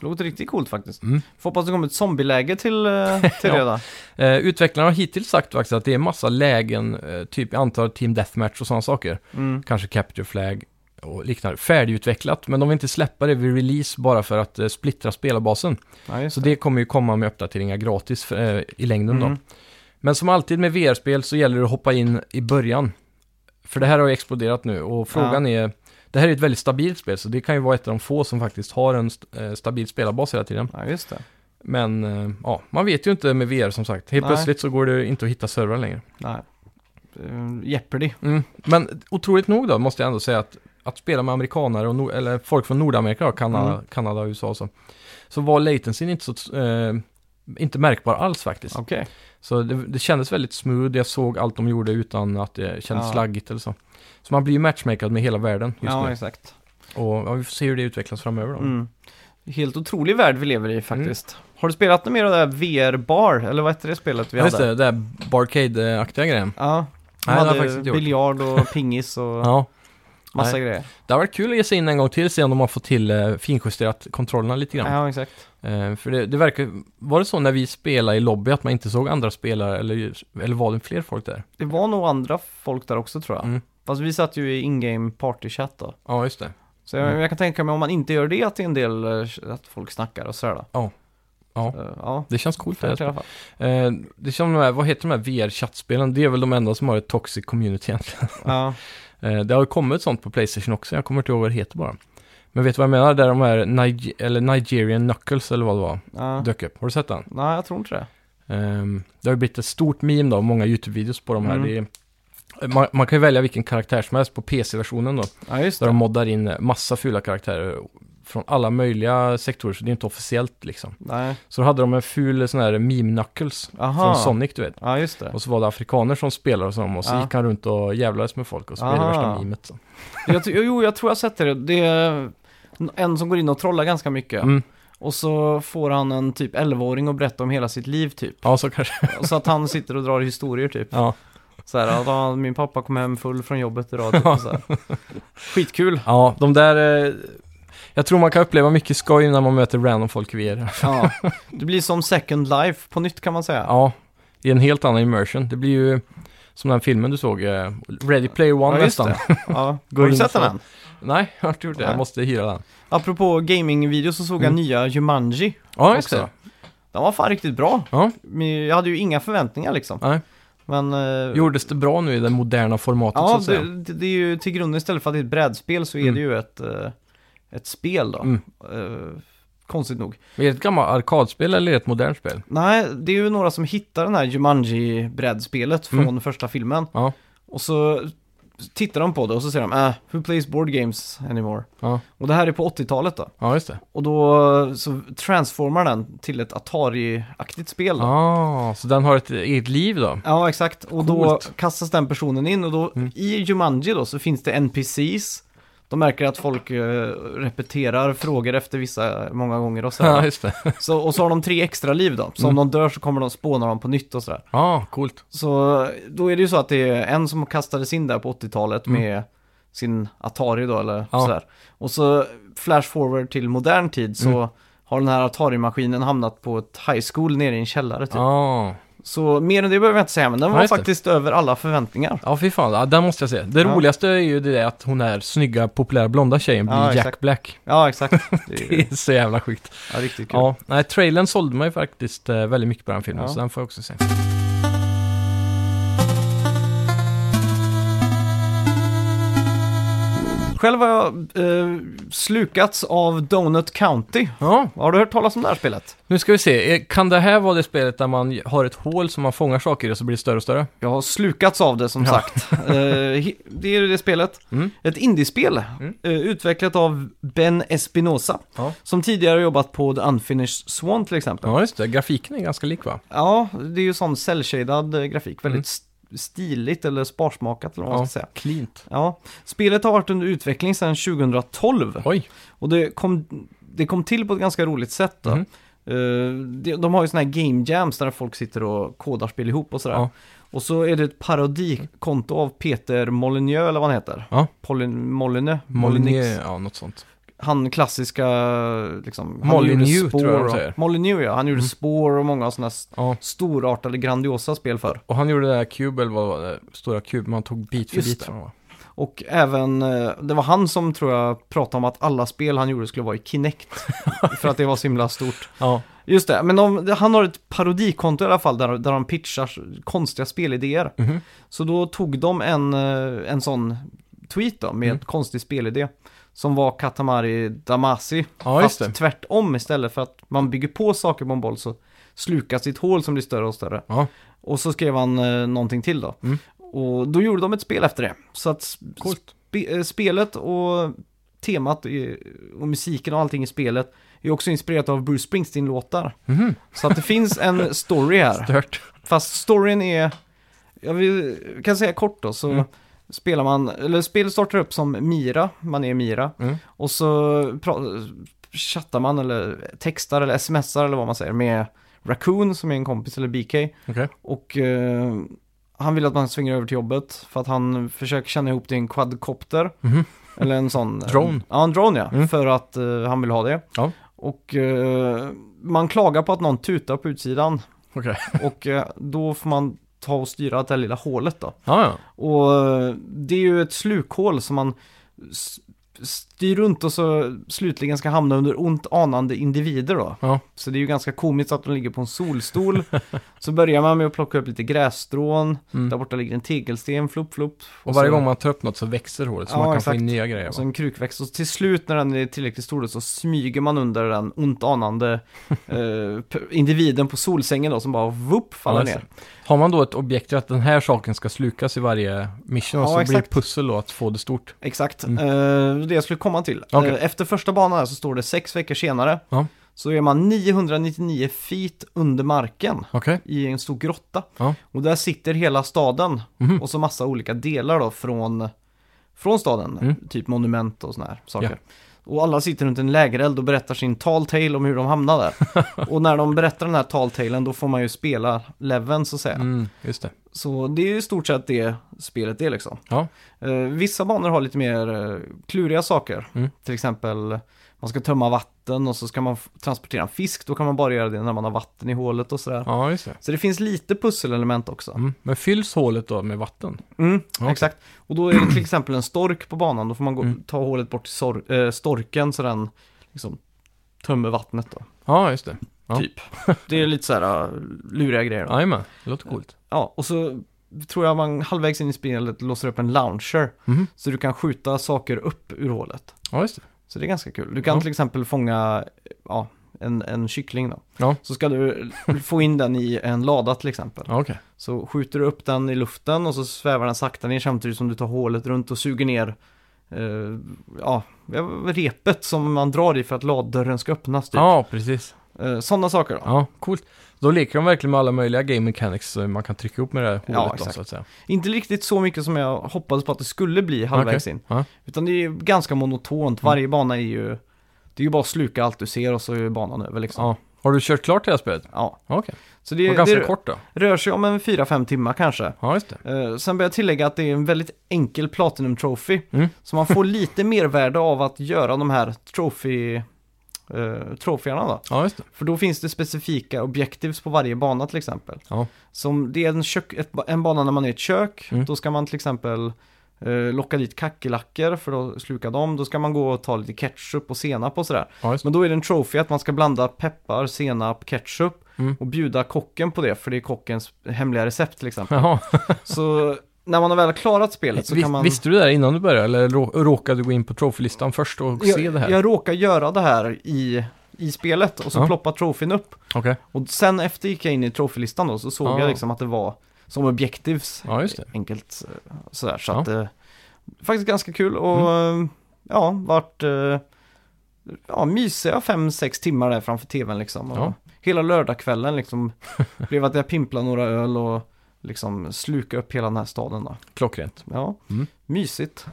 Det låter riktigt coolt faktiskt. Mm. Får hoppas det kommer ett zombieläge till, eh, till Ja. det då. Eh, utvecklarna har hittills sagt faktiskt att det är massa lägen, eh, typ antal team deathmatch och sådana saker. Mm. Kanske capture flag och liknande. Färdigutvecklat, men de vill inte släppa det vid release bara för att eh, splittra spelarbasen. Ja, Så det kommer ju komma med uppdateringar gratis för, i längden då. Mm. Men som alltid med VR-spel så gäller det att hoppa in i början. För det här har ju exploderat nu och frågan är, det här är ett väldigt stabilt spel så det kan ju vara ett av de få som faktiskt har en st- eh, stabil spelarbas hela tiden. Ja, just det. Men eh, ja, man vet ju inte med VR som sagt. Helt Nej. plötsligt så går det inte att hitta servrar längre. Nej. Uh, Jeopardy. Mm. Men otroligt nog då, måste jag ändå säga att, att spela med amerikanare och eller folk från Nordamerika, Kanada, Mm. Kanada och USA och så, så var latencyn inte så, eh, inte märkbar alls faktiskt. Okej. Så det, det kändes väldigt smooth, jag såg allt de gjorde utan att det kändes Ja. slaggigt eller så. Så man blir ju matchmakad med hela världen just Ja, nu. exakt. Och ja, vi får se hur det utvecklas framöver då. Mm. Helt otrolig värld vi lever i faktiskt. Har du spelat något mer av det här VR-bar? Eller vad hette det spelet vi Ja, just hade? det, det där Barcade-aktiga grejen. Ja. De Nej, hade gjort. biljard och pingis och Ja, massa Nej. grejer. det har varit kul att ge sig in en gång till, se om de har fått till eh, finjusterat kontrollerna lite grann. Ja, exakt. Eh, för det, det verkar, var det så när vi spelade i lobby att man inte såg andra spelare eller, eller var det fler folk där? Det var nog andra folk där också tror jag. Mm. Fast vi satt ju i in-game party-chatt då. Ja, just det. Så jag, Mm. jag kan tänka mig om man inte gör det att det är en del, eh, att folk snackar och sådär då. Ja. Ja. Eh, ja. Det känns coolt. Fett i Det, alla fall. eh, det som de här, vad heter de här VR-chattspelen? Det är väl de enda som har ett toxic community egentligen. Ja. Eh, det har ju kommit sånt på Playstation också, jag kommer inte ihåg vad det heter bara. Men vet du vad jag menar? Där de här Nige- eller Nigerian Knuckles eller vad det var, ja. dök upp. Har du sett den? Nej, jag tror inte det. Ehm, det har ju blivit ett stort meme då, många YouTube-videos på de här. Mm. Är, man, man kan ju välja vilken karaktär som helst på PC-versionen då. Ja, just Där det. de moddar in massa fula karaktärer från alla möjliga sektorer, så det är inte officiellt liksom. Nej. Så då hade de en ful sån här meme-knuckles Aha. från Sonic, du vet. Ja, just det. Och så var det afrikaner som spelade och, så, och så Ja. gick han runt och jävlades med folk och så blev det värsta memet. Så. Jag, jo, jag tror jag sett det. Det är en som går in och trollar ganska mycket. Mm. Och så får han en typ 11-åring att berätta om hela sitt liv typ. Ja, så kanske. Så att han sitter och drar historier typ. Ja. Så här, att min pappa kom hem full från jobbet idag. Typ, så här. Skitkul. ja, de där... Jag tror man kan uppleva mycket skoj när man möter random folk i VR. Ja. Det blir som Second Life på nytt kan man säga. Ja, i en helt annan immersion. Det blir ju som den filmen du såg, eh, Ready Player One Ja, nästan. det. Ja. Har du sett den än? Nej, jag har inte gjort det. Jag måste hyra den. Apropå gamingvideo så såg jag Mm. nya Jumanji. Ja, också. det. Den var fan riktigt bra. Ja, Jag hade ju inga förväntningar liksom. nej. Men... eh, Gjordes det bra nu i det moderna formatet så Ja, att säga? det, det, det är ju till grunden istället för att det är ett brädspel så är Mm. det ju ett, eh, ett spel då. Mm. Eh, konstigt nog. Är det ett gammalt arkadspel eller är det ett modernt spel? Nej, det är ju några som hittar den här Jumanji-brädspelet från Mm. första filmen. Ja. Och så tittar de på det och så säger de äh, who plays board games anymore? Ja, Och det här är på 80-talet då. ja just det. Och då så transformar den till ett Atari-aktigt spel då. Ah, så den har ett eget liv då? Ja, exakt. Och då Coolt. kastas den personen in och då Mm. i Jumanji då så finns det NPCs. De märker att folk eh, repeterar frågor efter vissa många gånger och Ja, sådär. just det. så, och så har de tre extra liv då. Så Mm. om de dör så kommer de spåna dem på nytt och sådär. Ja, coolt. Så då är det ju så att det är en som kastades in där på 80-talet Mm. med sin Atari då eller Ja. sådär. Och så flash forward till modern tid så Mm. har den här Atari-maskinen hamnat på ett high school nere i en källare typ. Ja. Så mer än det behöver jag inte säga, men den Ja, var just det. faktiskt över alla förväntningar. Ja, fy fan. Ja, den måste jag se. Det Ja. roligaste är ju det att hon är snygga, populära, blonda tjejen blir Ja, Jack exakt. Black. Ja, exakt. Det är, Det är så jävla sjukt. ja, riktigt kul. Ja, nej, trailern sålde mig faktiskt eh, väldigt mycket på den filmen, Ja. så den får jag också se. Själv har jag eh, slukats av Donut County. Ja, Har du hört talas om det här spelet? nu ska vi se. Eh, Kan det här vara det spelet där man har ett hål som man fångar saker i och så blir det större och större? Jag har slukats av det som Ja. sagt. Eh, det är det spelet. Mm. Ett indiespel Mm. eh, utvecklat av Ben Espinosa. Ja. Som tidigare jobbat på The Unfinished Swan till exempel. Ja, just det. Grafiken är ganska lik va? Ja, det är ju sån cell-shaded eh, grafik. Väldigt Mm. St- stiligt eller sparsmakat eller vad man ska säga. cleant. Ja, spelet har varit under utveckling sedan 2012. Oj. Och det kom, det kom till på ett ganska roligt sätt. Då. Eh, de, de har ju såna här game jams där folk sitter och kodar spel ihop och sådär. Ja. Och så är det ett parodikonto av Peter Molyneux eller vad han heter. Ja. Polin, Molyneux? Molyneux, ja något sånt. Han klassiska, liksom. han Molyneux, gjorde tror jag de och- säger. Molyneux ja, han gjorde Mm. Spore och många sådana Ja, storartade, grandiosa spel för. och han gjorde det där Cube, eller vad var det? Stora Cube, man tog bit för Just bit. det. Och även, eh, det var han som tror jag pratade om att alla spel han gjorde skulle vara i Kinect. för att det var så himla stort. Ja, Just det, men de, han har ett parodikonto i alla fall där, där de pitchar konstiga spelidéer. Mhm. Så då tog de en, eh, en sån tweet då med Mm. ett konstig spelidé. Som var Katamari Damacy. ja fast det. tvärtom istället för att man bygger på saker på en boll så slukas ett hål som blir större och större. Ja, Och så skrev han eh, någonting till då. Mm. Och då gjorde de ett spel efter det. Så att s- Coolt. spe, eh, spelet och temat och musiken och allting i spelet är också inspirerat av Bruce Springsteen-låtar. Mhm. Så att det finns en story här. stört. Fast storyn är, jag vill, kan säga kort då, så Mm. Spelar man, eller spelet startar upp som Mira, man är Mira. Mm. Och så chattar man eller textar eller smsar eller vad man säger med Raccoon som är en kompis eller BK. Okej. Och eh, han vill att man svänger över till jobbet för att han försöker känna ihop till en quadcopter. Mhm. Eller en sån... Drone. Ja, en drone ja. Mm. För att eh, han vill ha det. Ja. Och eh, man klagar på att någon tutar på utsidan. Okej. Och eh, då får man ta och styra det här lilla hålet då. Ja, ja. Och eh, det är ju ett slukhål som man styr runt och så slutligen ska hamna under ont anande individer då. Ja. Så det är ju ganska komiskt att de ligger på en solstol. så börjar man med att plocka upp lite grässtrån. Mm. Där borta ligger en tegelsten, flupp, flupp. Och varje så, gång man tar upp något så växer hålet så Ja, man kan få exakt. in nya grejer. Och så Va? en krukväxt. Och till slut när den är tillräckligt stor så smyger man under den ont anande eh, individen på solsängen då som bara vupp faller Ja, ner. Har man då ett objekt att den här saken ska slukas i varje mission Ja, så blir det exakt. pussel då att få det stort. Exakt, Mm. eh, det jag skulle komma till. Okej. Eh, efter första banan här så står det sex veckor senare. Ja. Så är man 999 feet under marken Okej. i en stor grotta. Ja. Och där sitter hela staden Mhm. och så massa olika delar då från, från staden. Mm. Typ monument och såna här saker. Och alla sitter runt en lägereld och berättar sin tall tale om hur de hamnade och när de berättar den här tall talen då får man ju spela leveln så att säga. Mm, just det. Så det är i stort sett det spelet är liksom. Ja. Eh, vissa banor har lite mer eh, kluriga saker. Mm. Till exempel man ska tömma vatten och så ska man transportera en fisk. Då kan man bara göra det när man har vatten i hålet och sådär. Ja, just det. Så det finns lite pusselelement också. Mm. Men fylls hålet då med vatten? Mm, Okej. exakt. Och då är det till exempel en stork på banan. Då får man gå, Mm. ta hålet bort till eh, storken så den liksom tömmer vattnet då. Ja, just det. Ja. Typ. Det är lite så här uh, luriga grejer. Jajamän, det låter coolt. Ja, och så tror jag man halvvägs in i spelet låser upp en launcher. Mhm. Så du kan skjuta saker upp ur hålet. Ja, just det. Så det är ganska kul. Du kan Ja. till exempel fånga ja, en, en kyckling då. Ja. Så ska du få in den i en lada till exempel. Okej. Så skjuter du upp den i luften och så svävar den sakta ner samtidigt som du tar hålet runt och suger ner eh, ja, repet som man drar i för att laddörren ska öppnas. Typ. Ja, precis. Eh, Sådana saker då. Ja, coolt. Då leker de verkligen med alla möjliga game mechanics man kan trycka upp med det här Ja, hålet då, exakt. så att säga. Inte riktigt så mycket som jag hoppades på att det skulle bli halvvägs in. Ja. Utan det är ju ganska monotont. Varje bana är ju... Det är ju bara att sluka allt du ser och så är banan över liksom. ja. Har du kört klart det här spelet? Ja. Okej. Så Det var ganska det kort då? rör sig om en 4-5 timmar kanske. Ja, just det. Eh, sen bör jag tillägga att det är en väldigt enkel Platinum Trophy. Mm. Så man får lite mervärde av att göra de här trophy, uh, troféerna då. Ja, just det. För då finns det specifika objectives på varje bana till exempel. Ja. Som det är en, kök, ett, en bana när man är i ett kök. Mm. Då ska man till exempel eh, locka dit kackerlackor för att sluka dem. Då ska man gå och ta lite ketchup och senap och sådär. Ja. Men då är det en trophy att man ska blanda peppar, senap, ketchup Mm. och bjuda kocken på det. För det är kockens hemliga recept till exempel. Så när man har väl klarat spelet så Vis, kan man... Visste du det här innan du började? Eller rå, råkade du gå in på trofélistan först och se jag, det här? jag råkar göra det här i, i spelet och så Ja. ploppar trofén upp. Okej. Och sen efter gick jag in i trofélistan då så såg Ja. jag liksom att det var som objectives. Ja, just det. Enkelt eh, sådär. Så Ja. att eh, faktiskt ganska kul och eh, ja, vart eh, ja, mysiga fem sex timmar där framför tvn liksom. Och Ja. Hela lördagskvällen liksom blev att jag pimplade några öl och liksom sluka upp hela den här staden då. Klockrent. Ja, Mm. mysigt.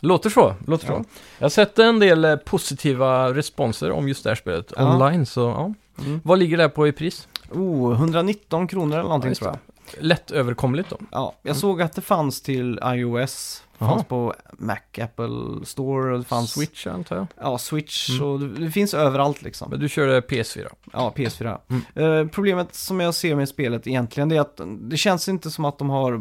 Låter så. Låter Ja. så. Jag har sett en del eh, positiva responser om just det här spelet Ja. online, så ja. Mm. Vad ligger det på i pris? Oh, 119 kronor eller någonting Ja, tror jag. Lätt överkomligt då. Ja, jag såg att det fanns till iOS, fanns på Mac, Apple Store och det fanns Switch antar jag. Ja, Switch Mm. och det, det finns överallt liksom. Men du körde PS4? Ja, PS4. Mm. Eh, problemet som jag ser med spelet egentligen det är att det känns inte som att de har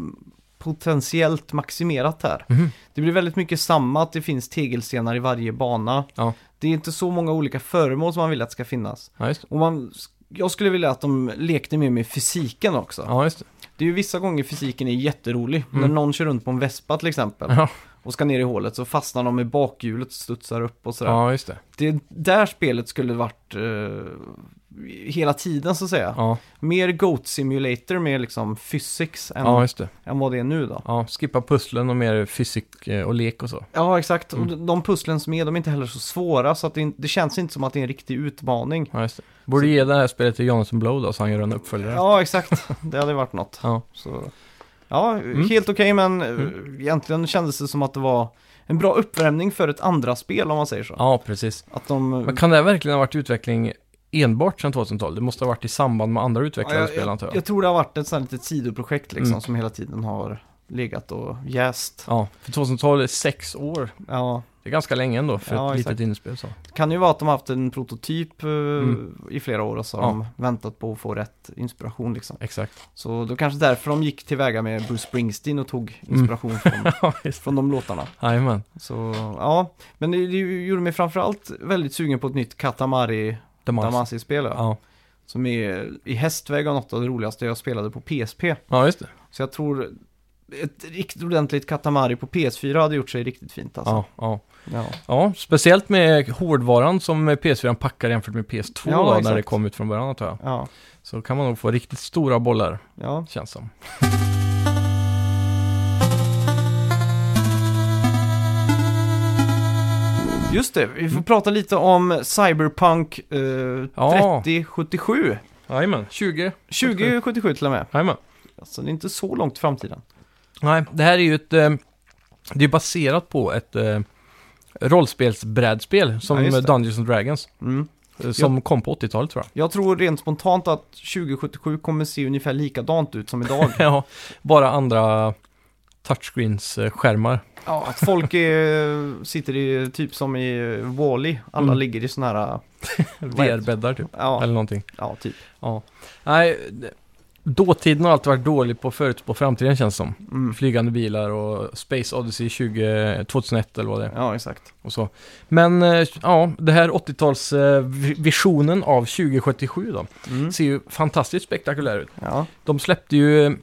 potentiellt maximerat här. Mhm. Det blir väldigt mycket samma, att det finns tegelstenar i varje bana. Ja. Det är inte så många olika föremål som man vill att det ska finnas. Ja. Och man, jag skulle vilja att de lekte mer med fysiken också. Ja, just det. Det är ju vissa gånger fysiken är jätterolig. Mm. När någon kör runt på en vespa till exempel Ja, och ska ner i hålet så fastnar de i bakhjulet och studsar upp och sådär. ja just det. Det är där spelet skulle varit eh, hela tiden så att säga. Ja, Mer Goat Simulator med liksom physics än, ja just det. än vad det är nu då. Ja, skippa pusslen och mer fysik eh, och lek och så. Ja, exakt. Mm. Och de- pusslen som är, de är inte heller så svåra så att det, det känns inte som att det är en riktig utmaning. Ja, just det. Borde ge det här spelet till Jonathan Blow då, så han gör en uppföljare. Ja, exakt. Det hade varit något. Ja, Så, ja, Mm. helt okej men eh, Mm. egentligen kändes det som att det var en bra uppvärmning för ett andra spel om man säger så. ja precis. Att de... Men kan det verkligen ha varit utveckling enbart sedan 2012? Det måste ha varit i samband med andra Ja, utvecklade jag, spel antar jag, jag. tror det har varit ett sånt litet sidoprojekt liksom Mm. som hela tiden har legat och jäst. Ja, för 2012 är sex år. Ja, Det är ganska länge ändå för Ja, ett exakt. litet inspel så. det kan ju vara att de har haft en prototyp eh, Mm. i flera år och så har Ja. de väntat på att få rätt inspiration liksom. Exakt. Så då kanske därför de gick tillväga med Bruce Springsteen och tog Mm. inspiration från, Ja, just från de låtarna. Jajamän. Så ja, men det, det gjorde mig framförallt väldigt sugen på ett nytt Katamari Damas. Damasi-spel. Ja. Som är i hästväg och något av det roligaste jag spelade på PSP. ja, just det. Så jag tror ett riktigt ordentligt Katamari på PS4 hade gjort sig riktigt fint alltså. Ja, ja. Ja. ja, speciellt med hårdvaran som PS4 packar jämfört med PS2 Ja, då, när det kom ut från början antar jag. Ja. Så kan man nog få riktigt stora bollar, ja. känns som. Just det, vi får prata lite om Cyberpunk eh, Ja. 3077. Jajamän, 20. 2077 till och med. Jajamän. Alltså det är inte så långt i framtiden. Nej, det här är ju ett... Eh, det är baserat på ett eh, rollspelsbrädspel som Ja, just det. Dungeons and Dragons. Mm. eh, Som kom på 80-talet tror jag. Jag tror rent spontant att 2077 kommer se ungefär likadant ut som idag. ja, bara andra touchscreens-skärmar. ja, att folk är, sitter i, typ som i Wall-E. Alla Mm. ligger i sådana här... VR-bäddar typ. Ja, Eller någonting. ja, typ. Ja. Nej, dåtiden har alltid varit dålig på förut på framtiden känns som. Mm. Flygande bilar och Space Odyssey 20, 2001 eller vad det är. Ja, exakt. Och så. Men eh, ja, det här 80-talsvisionen av 2077 då. Mm. Ser ju fantastiskt spektakulär ut. Ja, De släppte ju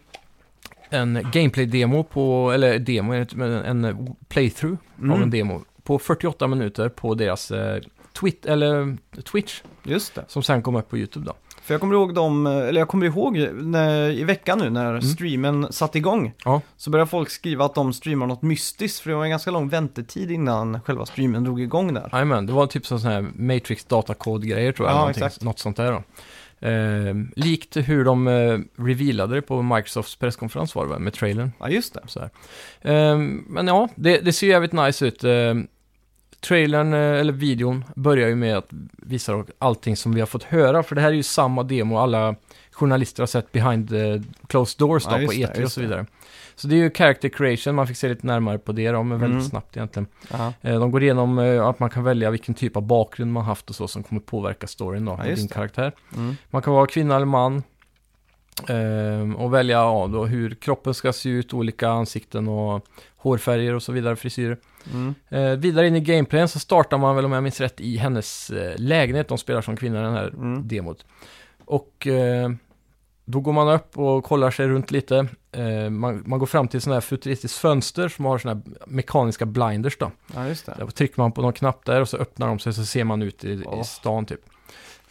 en gameplay-demo på, eller demo, en playthrough av Mm. en demo på 48 minuter på deras eh, twit eller Twitch, Just det. som sen kom upp på YouTube då. För jag kommer ihåg dem, eller jag kommer ihåg när, i veckan nu när streamen satte igång. Mm. Ja. Så började folk skriva att de streamar något mystiskt, för det var en ganska lång väntetid innan själva streamen drog igång där. Jajamän, det var typ sån här Matrix datakod-grejer tror jag. Ja. Något sånt där då. Eh, likt hur de eh, revealade det på Microsofts presskonferens var det väl, med trailern. Ja, just det. Så här. Eh, men ja, det, det ser jävligt nice ut. Eh, trailern, eh, eller videon, börjar ju med att visa allting som vi har fått höra. För det här är ju samma demo alla journalister har sett behind the closed doors då, Ja, på just det, E3 och just så det. Så det är ju character creation, man fick se lite närmare på det då, men väldigt Mm. snabbt egentligen. Ja, Eh, De går igenom eh, att man kan välja vilken typ av bakgrund man haft och så som kommer påverka storyn då, Ja, din karaktär. mm. Man kan vara kvinna eller man. ehm, och välja ja, då, hur kroppen ska se ut, olika ansikten och hårfärger och så vidare, frisyrer. Mm. Eh, vidare in i gameplayen så startar man väl om jag minns rätt i hennes eh, lägenhet. De spelar som kvinna i den här Mm. demot. Och eh, då går man upp och kollar sig runt lite. Eh, man, man går fram till sådana här futuristiskt fönster som har sådana här mekaniska blinders då. ja just det. Där trycker man på någon knapp där och så öppnar de sig så ser man ut i, Åh. i stan typ.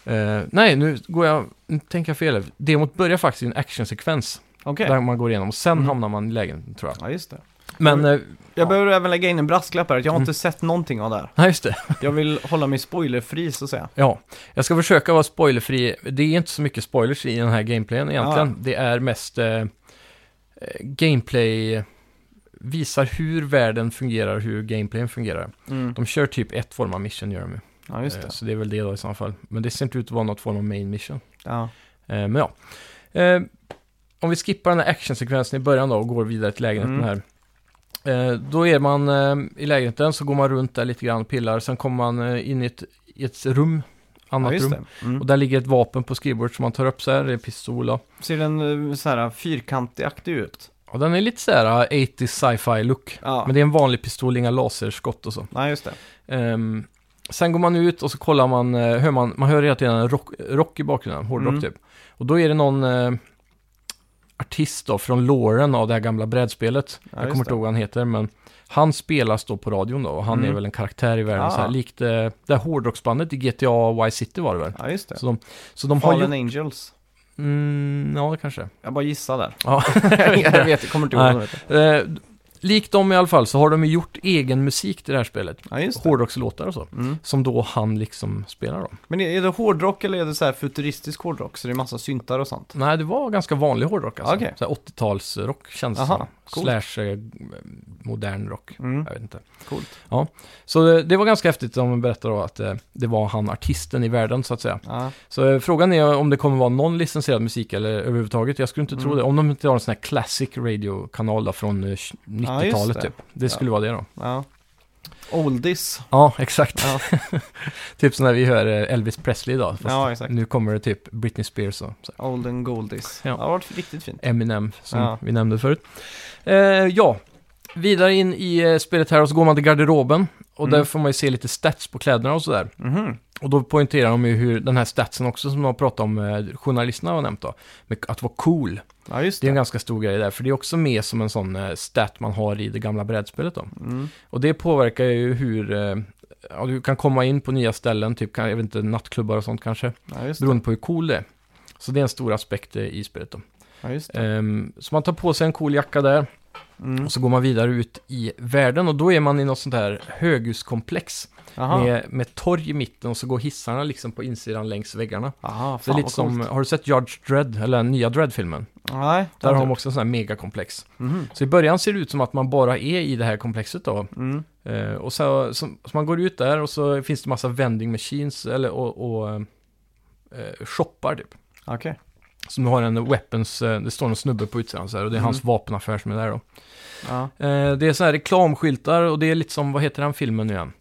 Eh, nej, nu går jag, nu tänker jag fel. Demot börjar faktiskt i en actionsekvens. Okej. Där man går igenom och sen Mm. hamnar man i lägenheten tror jag. Ja, just det. Men, eh, Jag Ja. behöver även lägga in en brasklapp här, att jag har Mm. inte sett någonting av det här. nej just det. Jag vill hålla mig spoilerfri så att säga. Ja, jag ska försöka vara spoilerfri. Det är inte så mycket spoilers i den här gameplayen egentligen. Ja. Det är mest eh, eh, gameplay, visar hur världen fungerar, hur gameplayen fungerar. Mm. De kör typ ett form av mission gör de ju. Ja, just Eh, det. Så det är väl det då i så fall. Men det ser inte ut att vara något form av main mission. Ja. Eh, men ja. Eh, om vi skippar den här actionsekvensen i början då och går vidare till lägenheten Mm. här. Eh, då är man eh, i lägenheten, så går man runt där lite grann pillar. Sen kommer man eh, in i ett, i ett rum, annat ja, rum. Mm. Och där ligger ett vapen på skrivbordet som man tar upp så här, det är pistol då. Ser den så här fyrkantig-aktig ut? Och den är lite så här uh, 80s sci-fi look. Ja. Men det är en vanlig pistol, inga laserskott och så. Nej, just det. Ehm, sen går man ut och så kollar man, hör man, man hör hela tiden en rock, rock i bakgrunden, hårdrock Mm. typ. Och då är det någon artist då från låren av det här gamla brädspelet. Ja, jag kommer inte ihåg vad han heter, men han spelas då på radion då och han Mm. är väl en karaktär i världen Ah. så här, likt eh, det här hårdrocksbandet i GTA Y City var det väl. Ja, just det. Så de, så de har Fallen gjort... Angels. Mm, ja, kanske. Jag bara gissar där. Ja. jag vet, jag kommer inte ihåg vad heter. Likt dem i alla fall så har de ju gjort egen musik till det här spelet. Ja, just det. Hårdrockslåtar och så. Mm. Som då han liksom spelar då. Men är det hårdrock eller är det så här futuristisk hårdrock? Så det är massa syntar och sånt? Nej, det var ganska vanlig hårdrock alltså. Så här 80-talsrock känns det som. Coolt. Slash eh, modern rock. Mm. Jag vet inte. Coolt. Så eh, det var ganska häftigt man berättar då att eh, det var han artisten i världen så att säga. Ja. Så eh, frågan är om det kommer vara någon licensierad musik eller överhuvudtaget. Jag skulle inte tro Mm. det. Om de inte har en sån här classic radio-kanal då från eh, 90-talet det. typ. Det skulle vara det då. ja. Oldies. Ja, exakt. Ja. typ som när vi hör eh, Elvis Presley idag. Ja, exakt. nu kommer det typ Britney Spears och så. Olden Goldies. Ja. Ja. Det har varit riktigt fint. Eminem som Ja. vi nämnde förut. Eh, ja, vidare in i eh, spelet här och så går man till garderoben. Och Mm. där får man ju se lite stats på kläderna och sådär. Mhm. Och då poängterar de ju hur den här statsen också som de har pratat om, eh, journalisterna har nämnt då. Med att vara cool. Ja, just Det är en det. ganska stor grej där, för det är också med som en sån eh, stat man har i det gamla brädspelet då. Mm. Och det påverkar ju hur, eh, ja, du kan komma in på nya ställen, typ, kan- jag vet inte, nattklubbar och sånt kanske. Ja, just det. Beroende på hur cool det är. Så det är en stor aspekt eh, i spelet då. Ja, just det. Ehm, så man tar på sig en cool jacka där Mm. och så går man vidare ut i världen och då är man i något sånt här höghuskomplex med, med torg i mitten och så går hissarna liksom på insidan längs väggarna. Aha, Så det är lite som, har du sett Judge Dredd, eller den nya Dredd-filmen? Nej, Där har de också en sån här megakomplex. Mhm. Så i början ser det ut som att man bara är i det här komplexet då. Mm. Eh, och så, så, så man går ut där och så finns det massa vending machines eller, och, och eh, shoppar typ. Okej. Som har en weapons, eh, det står en snubbe på utsidan så här och det är Mm. hans vapenaffär som är där då. Ja. Eh, det är så här reklamskyltar och det är lite som, vad heter den filmen nu igen?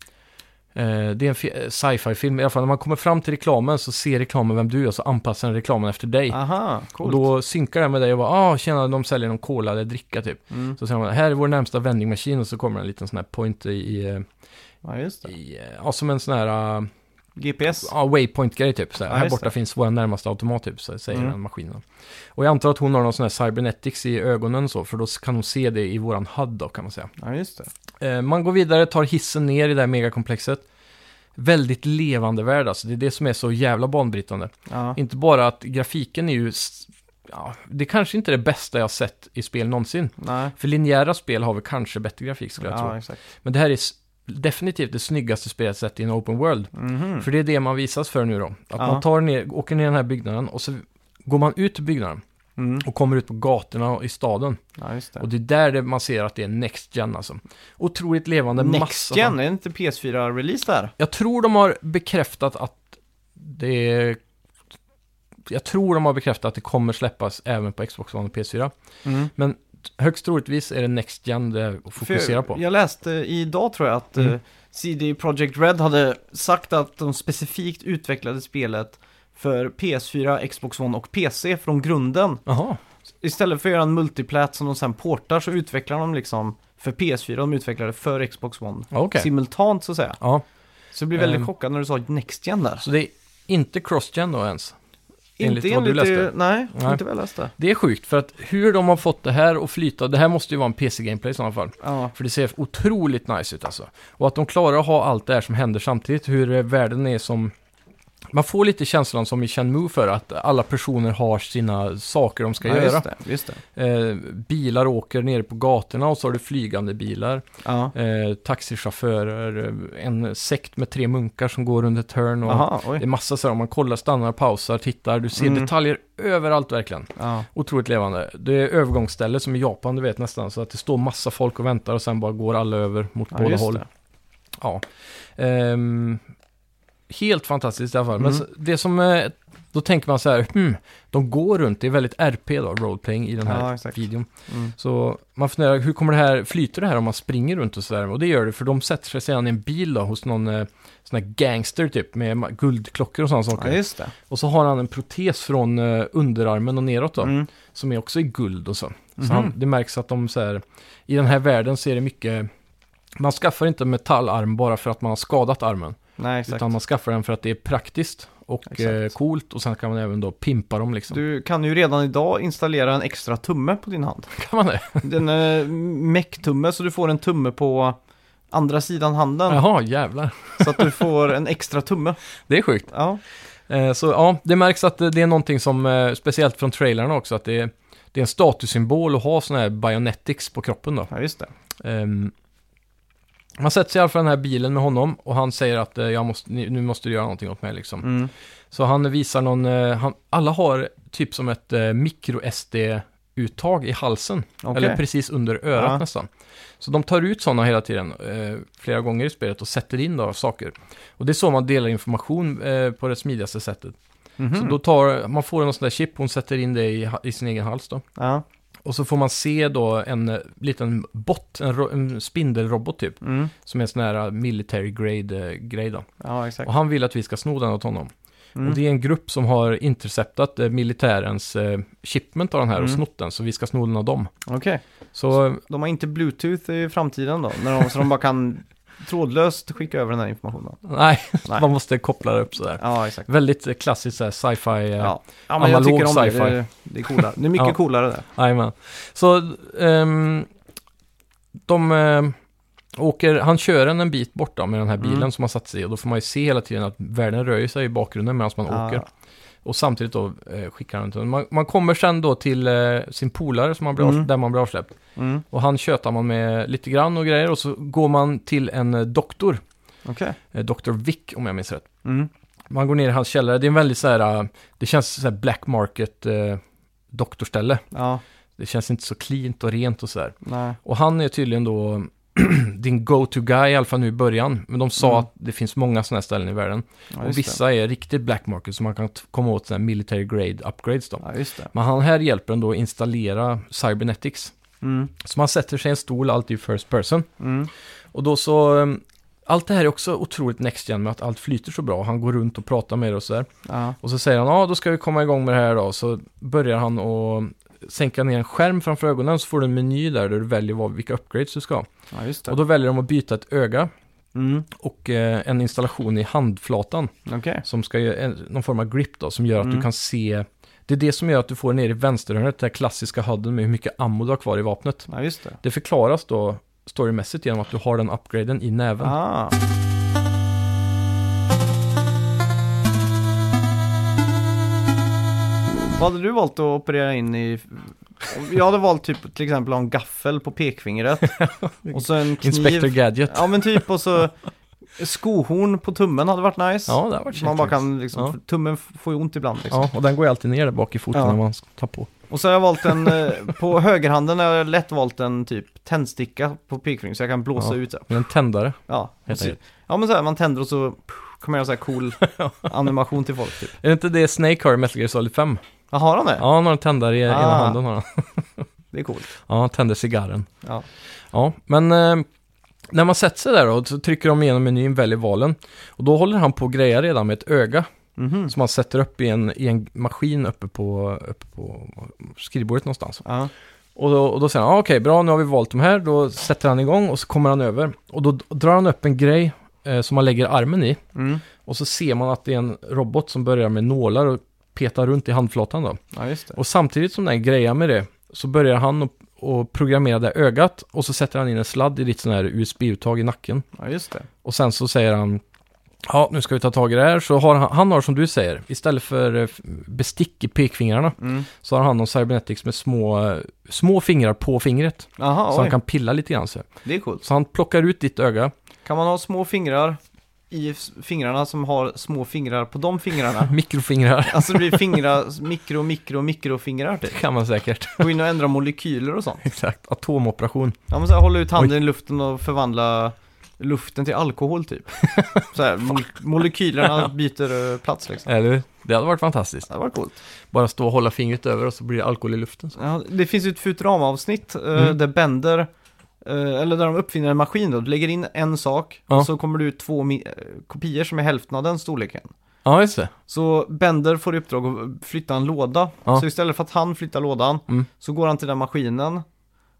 Eh, det är en fi- sci-fi film, i alla fall när man kommer fram till reklamen så ser reklamen vem du är och så anpassar den reklamen efter dig. Aha, och då synkar den med dig och bara, ah, tjena, de säljer någon cola eller dricka typ. Mm. Så säger man, här är vår närmsta vending machine och så kommer en liten sån här point i, Ja, just det. i ja, som en sån här, GPS. ja, waypoint-grej typ. Så här, Ja, här borta det. finns vår närmaste automat typ, så säger Mm. den maskinen. Och jag antar att hon har någon sån här cybernetics i ögonen så, för då kan hon se det i våran HUD då kan man säga. Ja, just det. Eh, man går vidare, tar hissen ner i det här megakomplexet. Väldigt levande värld alltså, det är det som är så jävla banbrytande. Ja. Inte bara att grafiken är ju, ja, det kanske inte är det bästa jag sett i spel någonsin. Nej. För linjära spel har väl kanske bättre grafik skulle jag tro. Ja, exakt. Men det här är definitivt det snyggaste sett i en open world. Mhm. För det är det man visas för nu då. Att Ja. man tar ner, åker ner i den här byggnaden och så går man ut ur byggnaden Mm. och kommer ut på gatorna i staden. Ja, just det. Och det är där det man ser att det är Next Gen alltså. Otroligt levande, Next massa... Gen, är det inte PS4-release där? Jag tror de har bekräftat att det är... Jag tror de har bekräftat att det kommer släppas även på Xbox One och PS4. Mm. Men högst troligtvis är det Next Gen det fokuserar på. Jag läste idag tror jag att Mm. eh, CD Projekt Red hade sagt att de specifikt utvecklade spelet för PS4, Xbox One och PC från grunden. Jaha, Istället för att göra en multiplat som de sen portar så utvecklar de liksom för PS4, de utvecklade för Xbox One. Okej. Simultant så att säga. Ja, Så jag blev väldigt Ehm. chockad när du sa Next Gen där. så det är inte Cross-Gen då ens? Enligt inte vad du enligt läste? Nej, Nej. inte jag läste. Det är sjukt, för att hur de har fått det här att flyta, det här måste ju vara en PC-gameplay i sådana fall. Ja, För det ser otroligt nice ut alltså. Och att de klarar att ha allt det här som händer samtidigt, hur världen är som... Man får lite känslan som i Shenmue för att alla personer har sina saker de ska ja göra. just det. Just det. Eh, bilar åker nere på gatorna och så har du flygande bilar. Ja. Eh, taxichaufförer, eh, en sekt med tre munkar som går under hörn. Och Aha, det är massa så här, om man kollar, stannar, pausar, tittar. Du ser Mm. detaljer överallt verkligen. Ja. Otroligt levande. Det är övergångsställe som i Japan, du vet nästan. Så att det står massa folk och väntar och sen bara går alla över mot Ja, båda håll. det. Ja. Ehm, helt fantastiskt i alla fall. Men Mm. så- det som, eh, då tänker man så här, hmm, de går runt, det är väldigt RP då, roleplaying i den här Ja, videon. Mm. Så man funderar, hur kommer det här, flyter det här om man springer runt och sådär? Och det gör det, för de sätter sig sedan i en bil då hos någon eh, sån här gangster typ, med guldklockor och sådana saker. Ja. Och så har han en protes från eh, underarmen och neråt då, Mm. som är också i guld och så. Så Mhm. han, det märks att de så här, i den här världen så är det mycket, man skaffar inte metallarm bara för att man har skadat armen. Nej, exakt. Utan man skaffar den för att det är praktiskt och Exakt. eh, coolt och sen kan man även då pimpa dem liksom. Du kan ju redan idag installera en extra tumme på din hand. Kan man det? Den är meck-tumme så du får en tumme på andra sidan handen. Jaha, jävlar. Så att du får en extra tumme. Det är sjukt. Ja, Eh, så ja, det märks att det är någonting som, eh, speciellt från trailerna också, att det är, det är en statussymbol att ha sådana här bionetics på kroppen då. ja just det. Ehm, man sätter sig i alla fall i den här bilen med honom och han säger att eh, jag måste, ni- nu måste du göra någonting åt mig liksom. Mm. Så han visar någon, eh, han, alla har typ som ett eh, micro-SD-uttag i halsen. Okej. Eller precis under örat Ja. nästan. Så de tar ut sådana hela tiden, eh, flera gånger i spelet och sätter in då saker. Och det är så man delar information eh, på det smidigaste sättet. Mhm. Så då tar, man får en sån där chip, hon sätter in det i, ha- i sin egen hals då. Ja. Och så får man se då en eh, liten bot, en, ro- en spindelrobot typ. Mm. Som är en sån här eh, military grade eh, grej då. Ja, exakt. Och han vill att vi ska sno den åt honom. Mm. Och det är en grupp som har interceptat eh, militärens eh, shipment av den här och Mm. snott den, så vi ska sno den av dem. Okej. Så De har inte bluetooth i framtiden då? När de, så de bara kan trådlöst skicka över den här informationen? nej, Nej. man måste koppla det upp sådär. Ja, exakt. Väldigt klassiskt såhär sci-fi. eh, Ja, ja men jag analog tycker om det. sci-fi. det. Det är coolare. Det är mycket Ja. coolare där. Jajamän. Så ehm, de ehm, åker, han kör en en bit bort då med den här bilen Mm. som han satt sig och då får man ju se hela tiden att världen rör sig i bakgrunden medan man åker. Och samtidigt då eh, skickar han till man, man kommer sen då till eh, sin polare som man blir Mm. där man blir avsläppt. Mm. Och han tjötar man med lite grann och grejer och så går man till en eh, doktor, Okej. eh, Dr. Vick om jag minns rätt. Mm. Man går ner i hans källare, det är en väldigt så här, eh, det känns så här black market eh, doktorställe. Ja, Det känns inte så cleant och rent och sådär. Och han är tydligen då din go-to-guy i alla fall nu i början. Men de sa Mm. att det finns många sådana här ställen i världen. Ja, och vissa är riktigt black market så man kan komma åt sådana här military grade upgrades då. det. Ja, just det. Men han här hjälper en då att installera cybernetics. Mm. Så man sätter sig i en stol, alltid i first person. Mm. Och då så, um, allt det här är också otroligt next gen med att allt flyter så bra. Han går runt och pratar med det och sådär. Ja. Och så säger han, ja då ska vi komma igång med det här då. Så börjar han att sänka ner en skärm framför ögonen så får du en meny där, där du väljer vad, vilka upgrades du ska ha. ja. Och då väljer de att byta ett öga. Mm. och eh, en installation i handflatan Okej. som ska göra en, någon form av grip då, som gör att Mm. du kan se det är det som gör att du får ner i vänsterhörnet, den klassiska hudden med hur mycket ammo du har kvar i vapnet. Ja, det. Det förklaras då storymässigt genom att du har den upgraden i näven. Ah. Vad hade du valt att operera in i? Jag hade valt typ till exempel ha en gaffel på pekfingret. och så en kniv. Inspector Gadget. Ja men typ och så skohorn på tummen hade varit nice. Ja, det har varit man bara kan liksom, Ja. tummen får ju ont ibland liksom. Ja, och den går ju alltid ner där bak i foten Ja. när man tar på. Och så har jag valt en, eh, på högerhanden har jag lätt valt en typ tändsticka på pekfingret så jag kan blåsa Ja. ut så. En tändare, Ja, så, ja men så här, man tänder och så kommer jag så här cool animation till folk typ. Är det inte det Snake har i Metal Gear Solid 5? Ja, har han det? Ja, han har en tändare i ena Ah. handen. Har han. Det är coolt. Ja, han tänder cigarren. Ja. Ja, men eh, när man sätter sig där då, så trycker de igenom menyn, väljer valen. Och då håller han på att greja redan med ett öga Mhm. som han sätter upp i en, i en maskin uppe på, uppe på skrivbordet någonstans. Ja. Och då, och då säger han, ah, okej, bra, nu har vi valt de här. Då sätter han igång och så kommer han över. Och då drar han upp en grej eh, som man lägger armen i. Mm. Och så ser man att det är en robot som börjar med nålar och petar runt i handflatan då. ja, just det. Och samtidigt som den grejar med det så börjar han att och programmera det ögat och så sätter han in en sladd i ditt sån här USB-uttag i nacken. Ja, just det. Och sen så säger han Ja, nu ska vi ta tag i det här. Så har han, han har som du säger, istället för eh, bestick i pekfingrarna, Mm. så har han någon cybernetics med små, små fingrar på fingret. Jaha, så han oj. kan pilla lite grann så. Det är coolt. Så han plockar ut ditt öga, Kan man ha små fingrar i fingrarna som har små fingrar på de fingrarna? mikrofingrar, Alltså det blir fingrar, mikro, mikro, mikrofingrar typ. kan man säkert. Gå in och ändra molekyler och sånt. Exakt, atomoperation. Ja men så här, hålla ut handen i luften och förvandla luften till alkohol typ. Så här, mol- molekylerna byter eh, plats liksom. Eller? Det hade varit fantastiskt. Det var coolt. Bara stå och hålla fingret över och så blir det alkohol i luften. Så. Ja, det finns ju ett Futurama-avsnitt eh, Mm. där Bender, eller där de uppfinner en maskin då. Du lägger in en sak Ja. och så kommer det ut två eh, kopior som är hälften av den storleken. Ja, just det. Så Bender får i uppdrag att flytta en låda. Ja. Så istället för att han flyttar lådan Mm. så går han till den maskinen.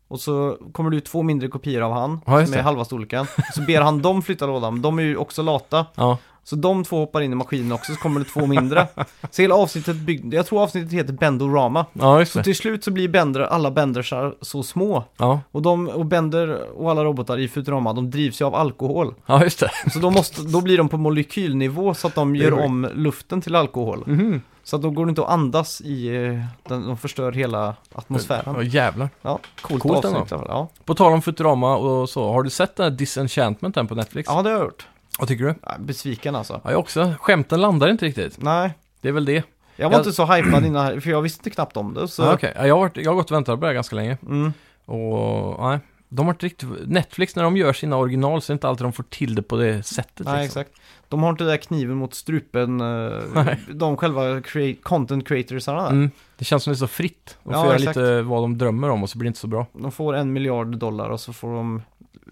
Och så kommer det ut två mindre kopior av han, Ja, som är halva storleken. Så ber han dem flytta lådan, men de är ju också lata. Ja, Så de två hoppar in i maskinen också, så kommer det två mindre. Så hela avsnittet byggde, jag tror avsnittet heter Bendorama. ja just Så det. till slut så blir Bender, alla Bendersar så små. Ja, Och, de, och Bender och alla robotar i Futurama, de drivs ju av alkohol. ja just det. Så då, måste, då blir de på molekylnivå så att de gör om luften till alkohol. Mhm. Så att då går det inte att andas i, eh, den, de förstör hela Ja, atmosfären. jävlar. Ja, coolt, Coolt avsnitt. Ja. På tal om Futurama och så, har du sett den här Disenchantment på Netflix? ja, det har jag gjort. Vad tycker du? Ja, besviken alltså. Ja, jag också. Skämten landar inte riktigt. Nej, Det är väl det. jag var Jag- inte så hypad innan, för jag visste knappt om det. Så, Ja, okej. Ja, jag, har varit, jag har gått och väntat på det här ganska länge. mm, Och nej, de har inte riktigt... Netflix när de gör sina original så är det inte alltid de får till det på det sättet. nej, liksom. exakt. De har inte den där kniven mot strupen, eh, Nej. de själva crea- content creatorsarna där. Mm, det känns som det är så fritt. De får Ja, göra exakt. lite vad de drömmer om och så blir det inte så bra. De får en miljard dollar och så får de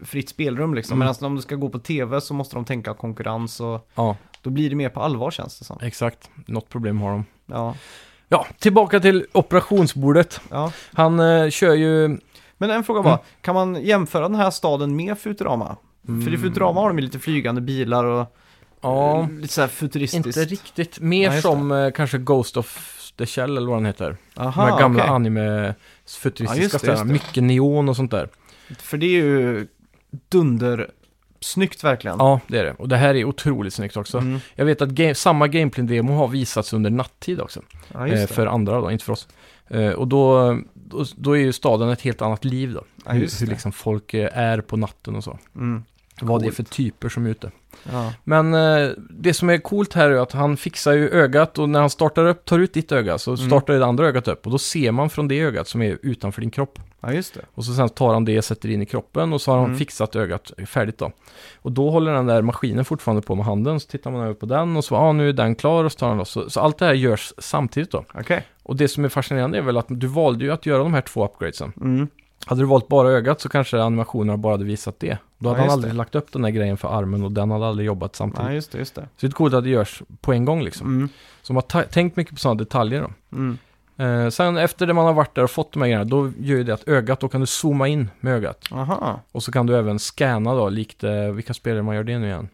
fritt spelrum liksom. Mm. Medan om det ska gå på tv så måste de tänka konkurrens och Ja, då blir det mer på allvar känns det som. exakt. Något problem har de. Ja, Ja, tillbaka till operationsbordet. ja. Han eh, kör ju... Men en fråga bara, kan man jämföra den här staden med Futurama? För i Futurama har de ju lite flygande bilar och Mm. Ja, eh, lite såhär futuristiskt. inte riktigt. Mer Ja, just som eh, kanske Ghost of the Shell eller vad den heter. Aha, de här gamla okej. anime Ja, futuristiska det, städerna. Mycket neon och sånt där. För det är ju dunder snyggt verkligen. Ja, det är det. Och det här är otroligt snyggt också. Mm. Jag vet att ga- samma gameplay-demo har visats under nattid också. ja eh, för andra då, inte för oss. Eh, och då, då, då är ju staden ett helt annat liv då. Ja, hur hur liksom folk eh, är på natten och så. Mm. Vad det är för typer som är ute. Ja. Men eh, det som är coolt här är att han fixar ju ögat och när han startar upp, tar ut ditt öga så Mm. startar det andra ögat upp och då ser man från det ögat som är utanför din kropp. Ja, just det. Och så sen tar han det sätter in i kroppen och så har han Mm. fixat ögat färdigt då. Och då håller den där maskinen fortfarande på med handen, så tittar man över på den och så, ja ah, nu är den klar och så tar han loss. Så, så allt det här görs samtidigt då. Okej. Och det som är fascinerande är väl att du valde ju att göra de här två upgradesen. Mm. Hade du valt bara ögat så kanske animationerna bara hade visat det. Då Ja, hade han just aldrig det. lagt upp den där grejen för armen och den hade aldrig jobbat samtidigt. Ja, just det, just det. Så det är coolt att det görs på en gång liksom. Mm. Så de har tänkt mycket på sådana detaljer då. Mm. Eh, sen efter det man har varit där och fått de här grejerna, då gör ju det att ögat, då kan du zooma in med ögat. Aha. Och så kan du även scanna då, likt, eh, vilka spelare man gör det nu igen?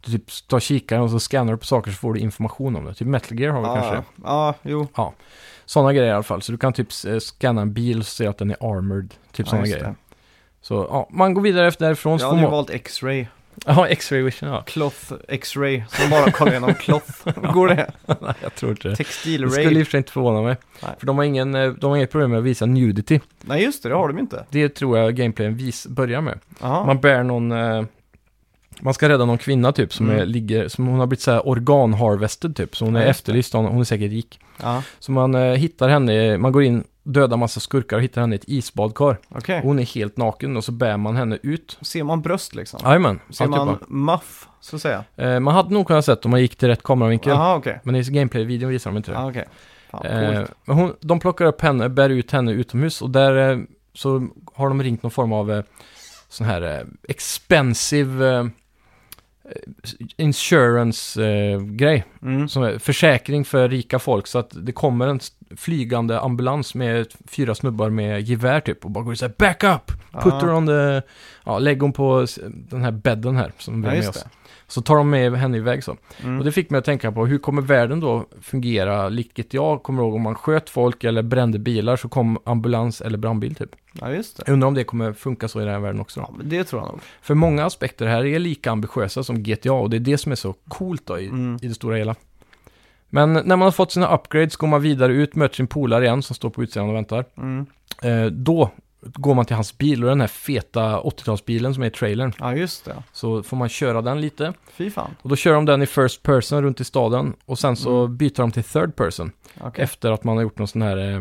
Du typ tar kikaren och så scannar du på saker så får du information om det. Typ Metal Gear har vi Ja, kanske. ja, jo. Sådana grejer i alla fall. Så du kan typ eh, scanna en bil och se att den är armored. Typ Ja, sådana grejer. det. Så ja, man går vidare efter därifrån. Jag hade ju valt X-ray. Ja, X-ray vision ja. Cloth X-ray. Som bara kollar igenom cloth. Går det? Nej, jag tror inte det. Det Textil-ray. skulle i och för sig inte förvåna mig. Nej. För de har, ingen, eh, de har inget problem med att visa nudity. Nej, just det. Det har de inte. Det tror jag gameplayen vis, börjar med. Aha. Man bär någon... Eh, man ska rädda någon kvinna typ som, Mm. är, ligger, som hon har blivit så här organ-harvested typ. Så hon är Ja, det. efterlyst, hon, hon är säkert rik. Ja, Så man eh, hittar henne, man går in, dödar massa skurkar och hittar henne i ett isbadkar. okej. Hon är helt naken och så bär man henne ut. Ser man bröst liksom? Jajamän, Ser alltihopa. man muff, så att säga? Eh, man hade nog kunnat sett om man gick till rätt kameravinkel. Jaha, okej. Men i gameplay-videon visar de inte det. Ja, okej. Fan, Eh, men hon, de plockar upp henne, bär ut henne utomhus och där eh, så har de ringt någon form av eh, sån här eh, expensive eh, insurance-grej. Mm. som är försäkring för rika folk. Så att det kommer en flygande ambulans med fyra snubbar med gevär typ och bara går och säger back up! Put her on the... Ja, lägg hon på den här bädden här som vi Ja, har med oss. det. Så tar de med henne iväg så. Mm. Och det fick mig att tänka på hur kommer världen då fungera, likt jag kommer ihåg om man sköt folk eller brände bilar så kom ambulans eller brandbil typ. Ja, just det. Jag undrar om det kommer funka så i den här världen också. Ja, men det tror jag nog. För många aspekter här är lika ambitiösa som GTA och det är det som är så coolt då i, Mm. i det stora hela. Men när man har fått sina upgrades går man vidare ut, möter sin polare igen som står på utsidan och väntar. Mm. Eh, då går man till hans bil och den här feta 80-talsbilen som är i trailern. Ja, just det. Så får man köra den lite. Fy fan. Och då kör de den i first person runt i staden och sen så Mm. byter de till third person. Okej. Efter att man har gjort någon sån här... Eh,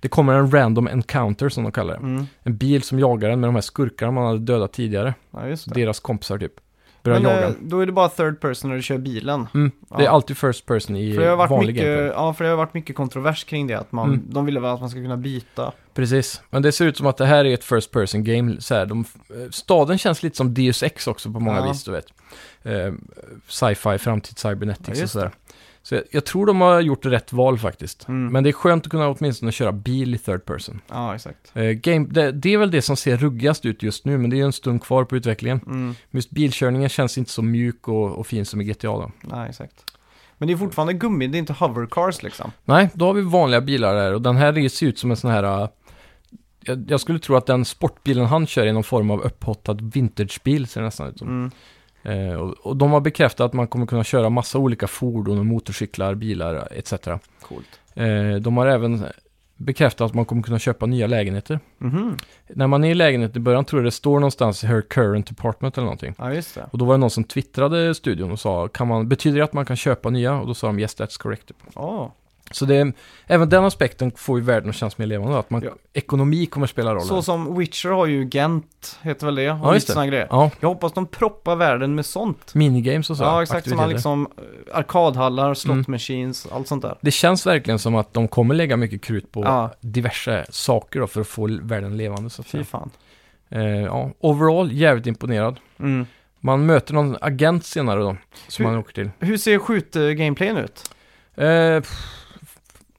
det kommer en random encounter som de kallar det. Mm. En bil som jagar en med de här skurkarna man hade dödat tidigare. Ja, just det. Deras kompisar typ. Börjar Men jaga eh, en. då är det bara third person när du kör bilen. Mm, det är Ja. alltid first person i För det har varit vanlig mycket, gameplay. ja, för det har varit mycket kontrovers kring det. Att man, Mm. de ville väl att man ska kunna byta. Precis, men det ser ut som att det här är ett first person game. Så här, de, eh, staden känns lite som Deus Ex också på många Ja. vis, du vet. Eh, Sci-fi, framtid, cybernetics Ja, och just sådär. Så jag, jag tror de har gjort rätt val faktiskt. Mm. Men det är skönt att kunna åtminstone köra bil i third person. Ja, exakt. Eh, game, det, det är väl det som ser ruggigast ut just nu, men det är ju en stund kvar på utvecklingen. Mm. Just bilkörningen känns inte så mjuk och, och fin som i GTA då. Nej, exakt. Men det är fortfarande gummi, det är inte hovercars liksom. Nej, då har vi vanliga bilar där och den här ser ut som en sån här... äh, jag, jag skulle tro att den sportbilen han kör är någon form av upphottad vintagebil, ser det nästan ut som. Mm. Eh, och, och de har bekräftat att man kommer kunna köra massa olika fordon motorcyklar, bilar etc. Coolt. Eh, de har även bekräftat att man kommer kunna köpa nya lägenheter. Mhm. När man är i lägenhet i början tror jag det står någonstans her current apartment eller någonting. Ja, just det. Och då var det någon som twittrade studion och sa, kan man, betyder det att man kan köpa nya? Och då sa de yes that's correct. Ja, Så det, även den aspekten får ju världen att kännas mer levande. Att man, Ja. ekonomi kommer spela roll. så här. som Witcher har ju Gent, heter väl det? Och Ja, lite såna grejer. Ja, Jag hoppas de proppar världen med sånt. minigames och så. ja, exakt. Som liksom, eh, arkadhallar, slot Mm. machines, allt sånt där. Det känns verkligen som att de kommer lägga mycket krut på Ja. diverse saker då, för att få världen levande. Så att Fy fan. Eh, ja, overall, jävligt imponerad. Mm. Man möter någon agent senare då, som Hur- man åker till. Hur ser skjut-gameplayen ut? Eh, pff,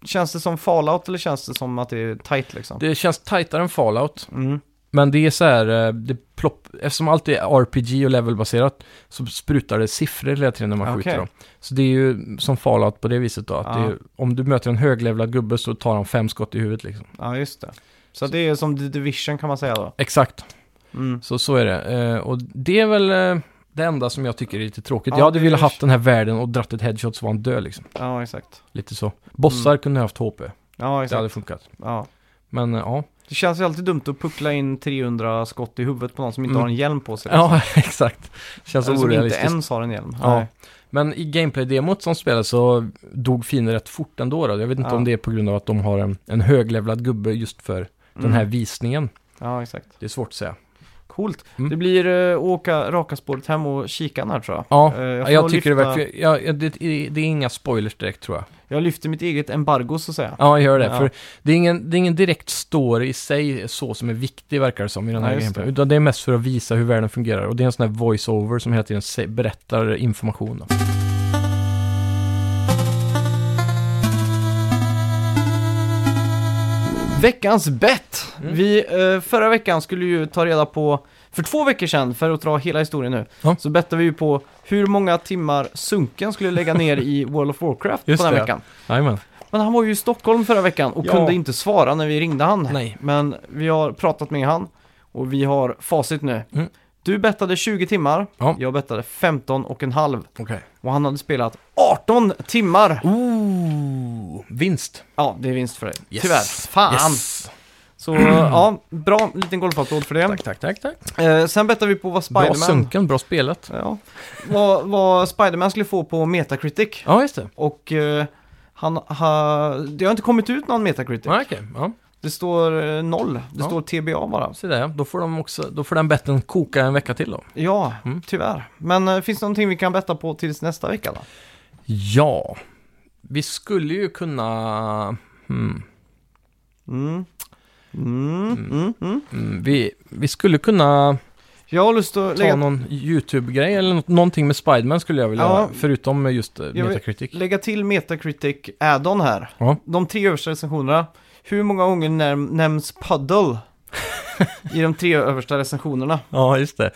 Känns det som Fallout eller känns det som att det är tight liksom? det känns tajtare än Fallout, Mm. men det är så här, eh, det plopp, eftersom allt är RPG och levelbaserat så sprutar det siffror hela tiden när man Okej. skjuter dem. Så det är ju som Fallout på det viset då, att Ja. är, om du möter en höglevlad gubbe så tar han fem skott i huvudet liksom. Ja, just det. Så det är som The Division kan man säga då? Exakt. Mm. Så, så är det. Eh, och det är väl eh, det enda som jag tycker är lite tråkigt. Ja, jag hade det är- velat haft den här världen och dratt ett headshot så var han död liksom. Ja, exakt. Lite så. Bossar Mm. kunde ha haft HP. Ja, Det hade exakt. funkat. Ja. Men eh, ja. Det känns ju alltid dumt att puckla in 300 skott i huvudet på någon som inte Mm. har en hjälm på sig. liksom. Ja, exakt. Känns Eller som inte orealistiskt. ens har en hjälm. Ja. Nej. Men i gameplay-demot som spelades så dog fienden rätt fort ändå. Då. Jag vet inte Ja. om det är på grund av att de har en, en höglevlad gubbe just för den här Mm. visningen. Ja, exakt. Det är svårt att säga. Coolt. Mm. Det blir uh, åka raka spåret hem och kika här tror jag. Ja, Eh, jag, nog tycker det lyfta- verkar... Ja, ja, det, det är inga spoilers direkt tror jag. Jag lyfter mitt eget embargo så att säga. Ja, gör det. Ja. För det är, ingen, det är ingen direkt story i sig så som är viktig verkar det som i den här Ja, gameplayen. det. Utan det är mest för att visa hur världen fungerar. Och det är en sån här voice-over som hela tiden berättar information. Då. Veckans bett. Mm. Vi, eh, förra veckan skulle ju ta reda på, för två veckor sedan, för att dra hela historien nu, Ja. så bettade vi ju på hur många timmar Sunken skulle lägga ner i World of Warcraft Just på den det. veckan. Jajamän. Men han var ju i Stockholm förra veckan och Ja. kunde inte svara när vi ringde han. Nej. Men vi har pratat med han och vi har facit nu. Mm. Du bettade 20 timmar, Ja. jag bettade 15 och en halv. Okej. Och han hade spelat 18 timmar! Ooh, vinst. Ja, det är vinst för dig. Yes. Tyvärr. Fan! Yes. Så ja, bra liten golfapplåd för det. Tack, tack, tack, tack. Eh, sen bettade vi på vad Bra Spiderman... sunken, bra spelet. Ja, vad, vad Spiderman skulle få på Metacritic. Ja, just det. Och eh, han ha, det har inte kommit ut någon Metacritic. Ja, okej. Ja, Det står eh, noll. Det Ja. står TBA bara. se där. Då får, de också, då får den betten koka en vecka till då. Ja, Mm. tyvärr. Men eh, finns det någonting vi kan betta på tills nästa vecka då? Ja, vi skulle ju kunna... Hmm. Mm. Mm. Mm. Mm. Mm, vi, vi skulle kunna Jag har lust att ta lägga, någon YouTube-grej eller någonting med Spiderman skulle jag vilja Ja. göra. Förutom med just eh, Metacritic. lägga till Metacritic add-on här. Ja. De tre översta recensionerna. Hur många gånger näm- nämns puddle i de tre översta recensionerna? ja, just det.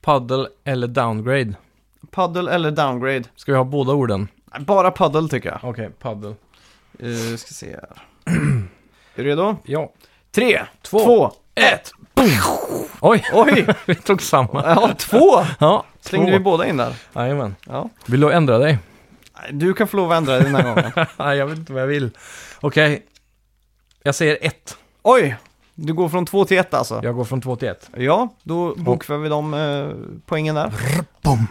Paddle eller downgrade. Puddle eller downgrade? Ska vi ha båda orden? Bara puddle tycker jag. Okej, paddle. Uh, ska se här. är du redo? Ja. Tre, Två. två, ett. Oj, Oj! vi tog samma. Ja, två! Ja, Slängde vi båda in där. Jajamän. Ja. Vill du ändra dig? Du kan få lov att ändra dig den här gången. Nej, jag vet inte vad jag vill. Okej. Jag säger ett. Oj! Du går från två till ett alltså. Jag går från två till ett. Ja, då bokför vi de eh, poängen där. Bom.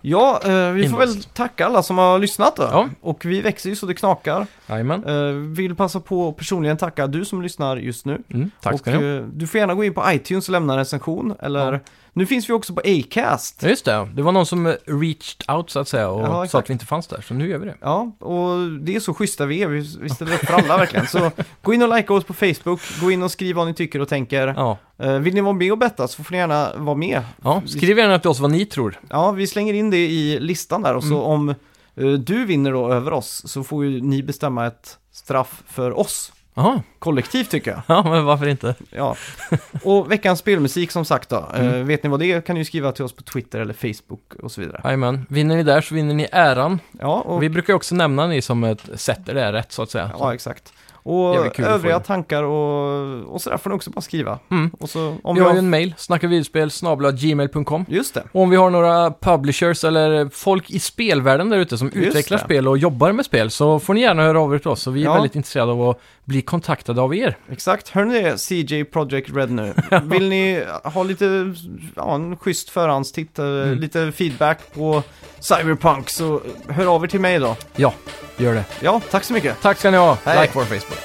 Ja, eh, vi får väl tacka alla som har lyssnat då. Ja. Och vi växer ju så det knakar. Jajamän. Eh, vill passa på att personligen tacka du som lyssnar just nu. Mm, tack och ska ni ha. eh, du får gärna gå in på iTunes och lämna en recension. Eller, Ja. nu finns vi också på Acast. Ja, just det. Det var någon som eh, reached out så att säga och Ja, sa exakt. att vi inte fanns där. Så nu gör vi det. Ja, och det är så schyssta vi är. Vi, vi ställer upp för alla verkligen. Så gå in och likea oss på Facebook. Gå in och skriv vad ni tycker och tänker. Ja. Eh, vill ni vara med och betta så får ni gärna vara med. ja. Skriv gärna till oss vad ni tror. Ja, vi slänger in det i listan där och så Mm. om eh, du vinner då över oss så får ju ni bestämma ett straff för oss. Jaha. Kollektivt tycker jag. Ja, men varför inte? Ja. Och veckans spelmusik som sagt då. Eh, Mm. vet ni vad det är kan ni skriva till oss på Twitter eller Facebook och så vidare. Jajamän. Vinner ni där så vinner ni äran. Ja, och, Vi brukar också nämna ni som ett sätter det rätt så att säga. ja exakt. Och övriga tankar och, och sådär får ni också bara skriva. Mm. Och så om vi vi har har... ju en mail, snackavidspel gmail.com. Just det. Och om vi har några publishers eller folk i spelvärlden där ute som Just utvecklar det. spel och jobbar med spel så får ni gärna höra av er till oss. Så vi är Ja. väldigt intresserade av att bli kontaktade av er. Exakt. Hör ni det, CJ Project Red nu? Vill ni ha lite, ja, en schysst förhandstitt, Mm. lite feedback på Cyberpunk så hör av er till mig då. Ja, gör det. Ja, tack så mycket. Tack ska ni ha. Hej. Like vår Facebook.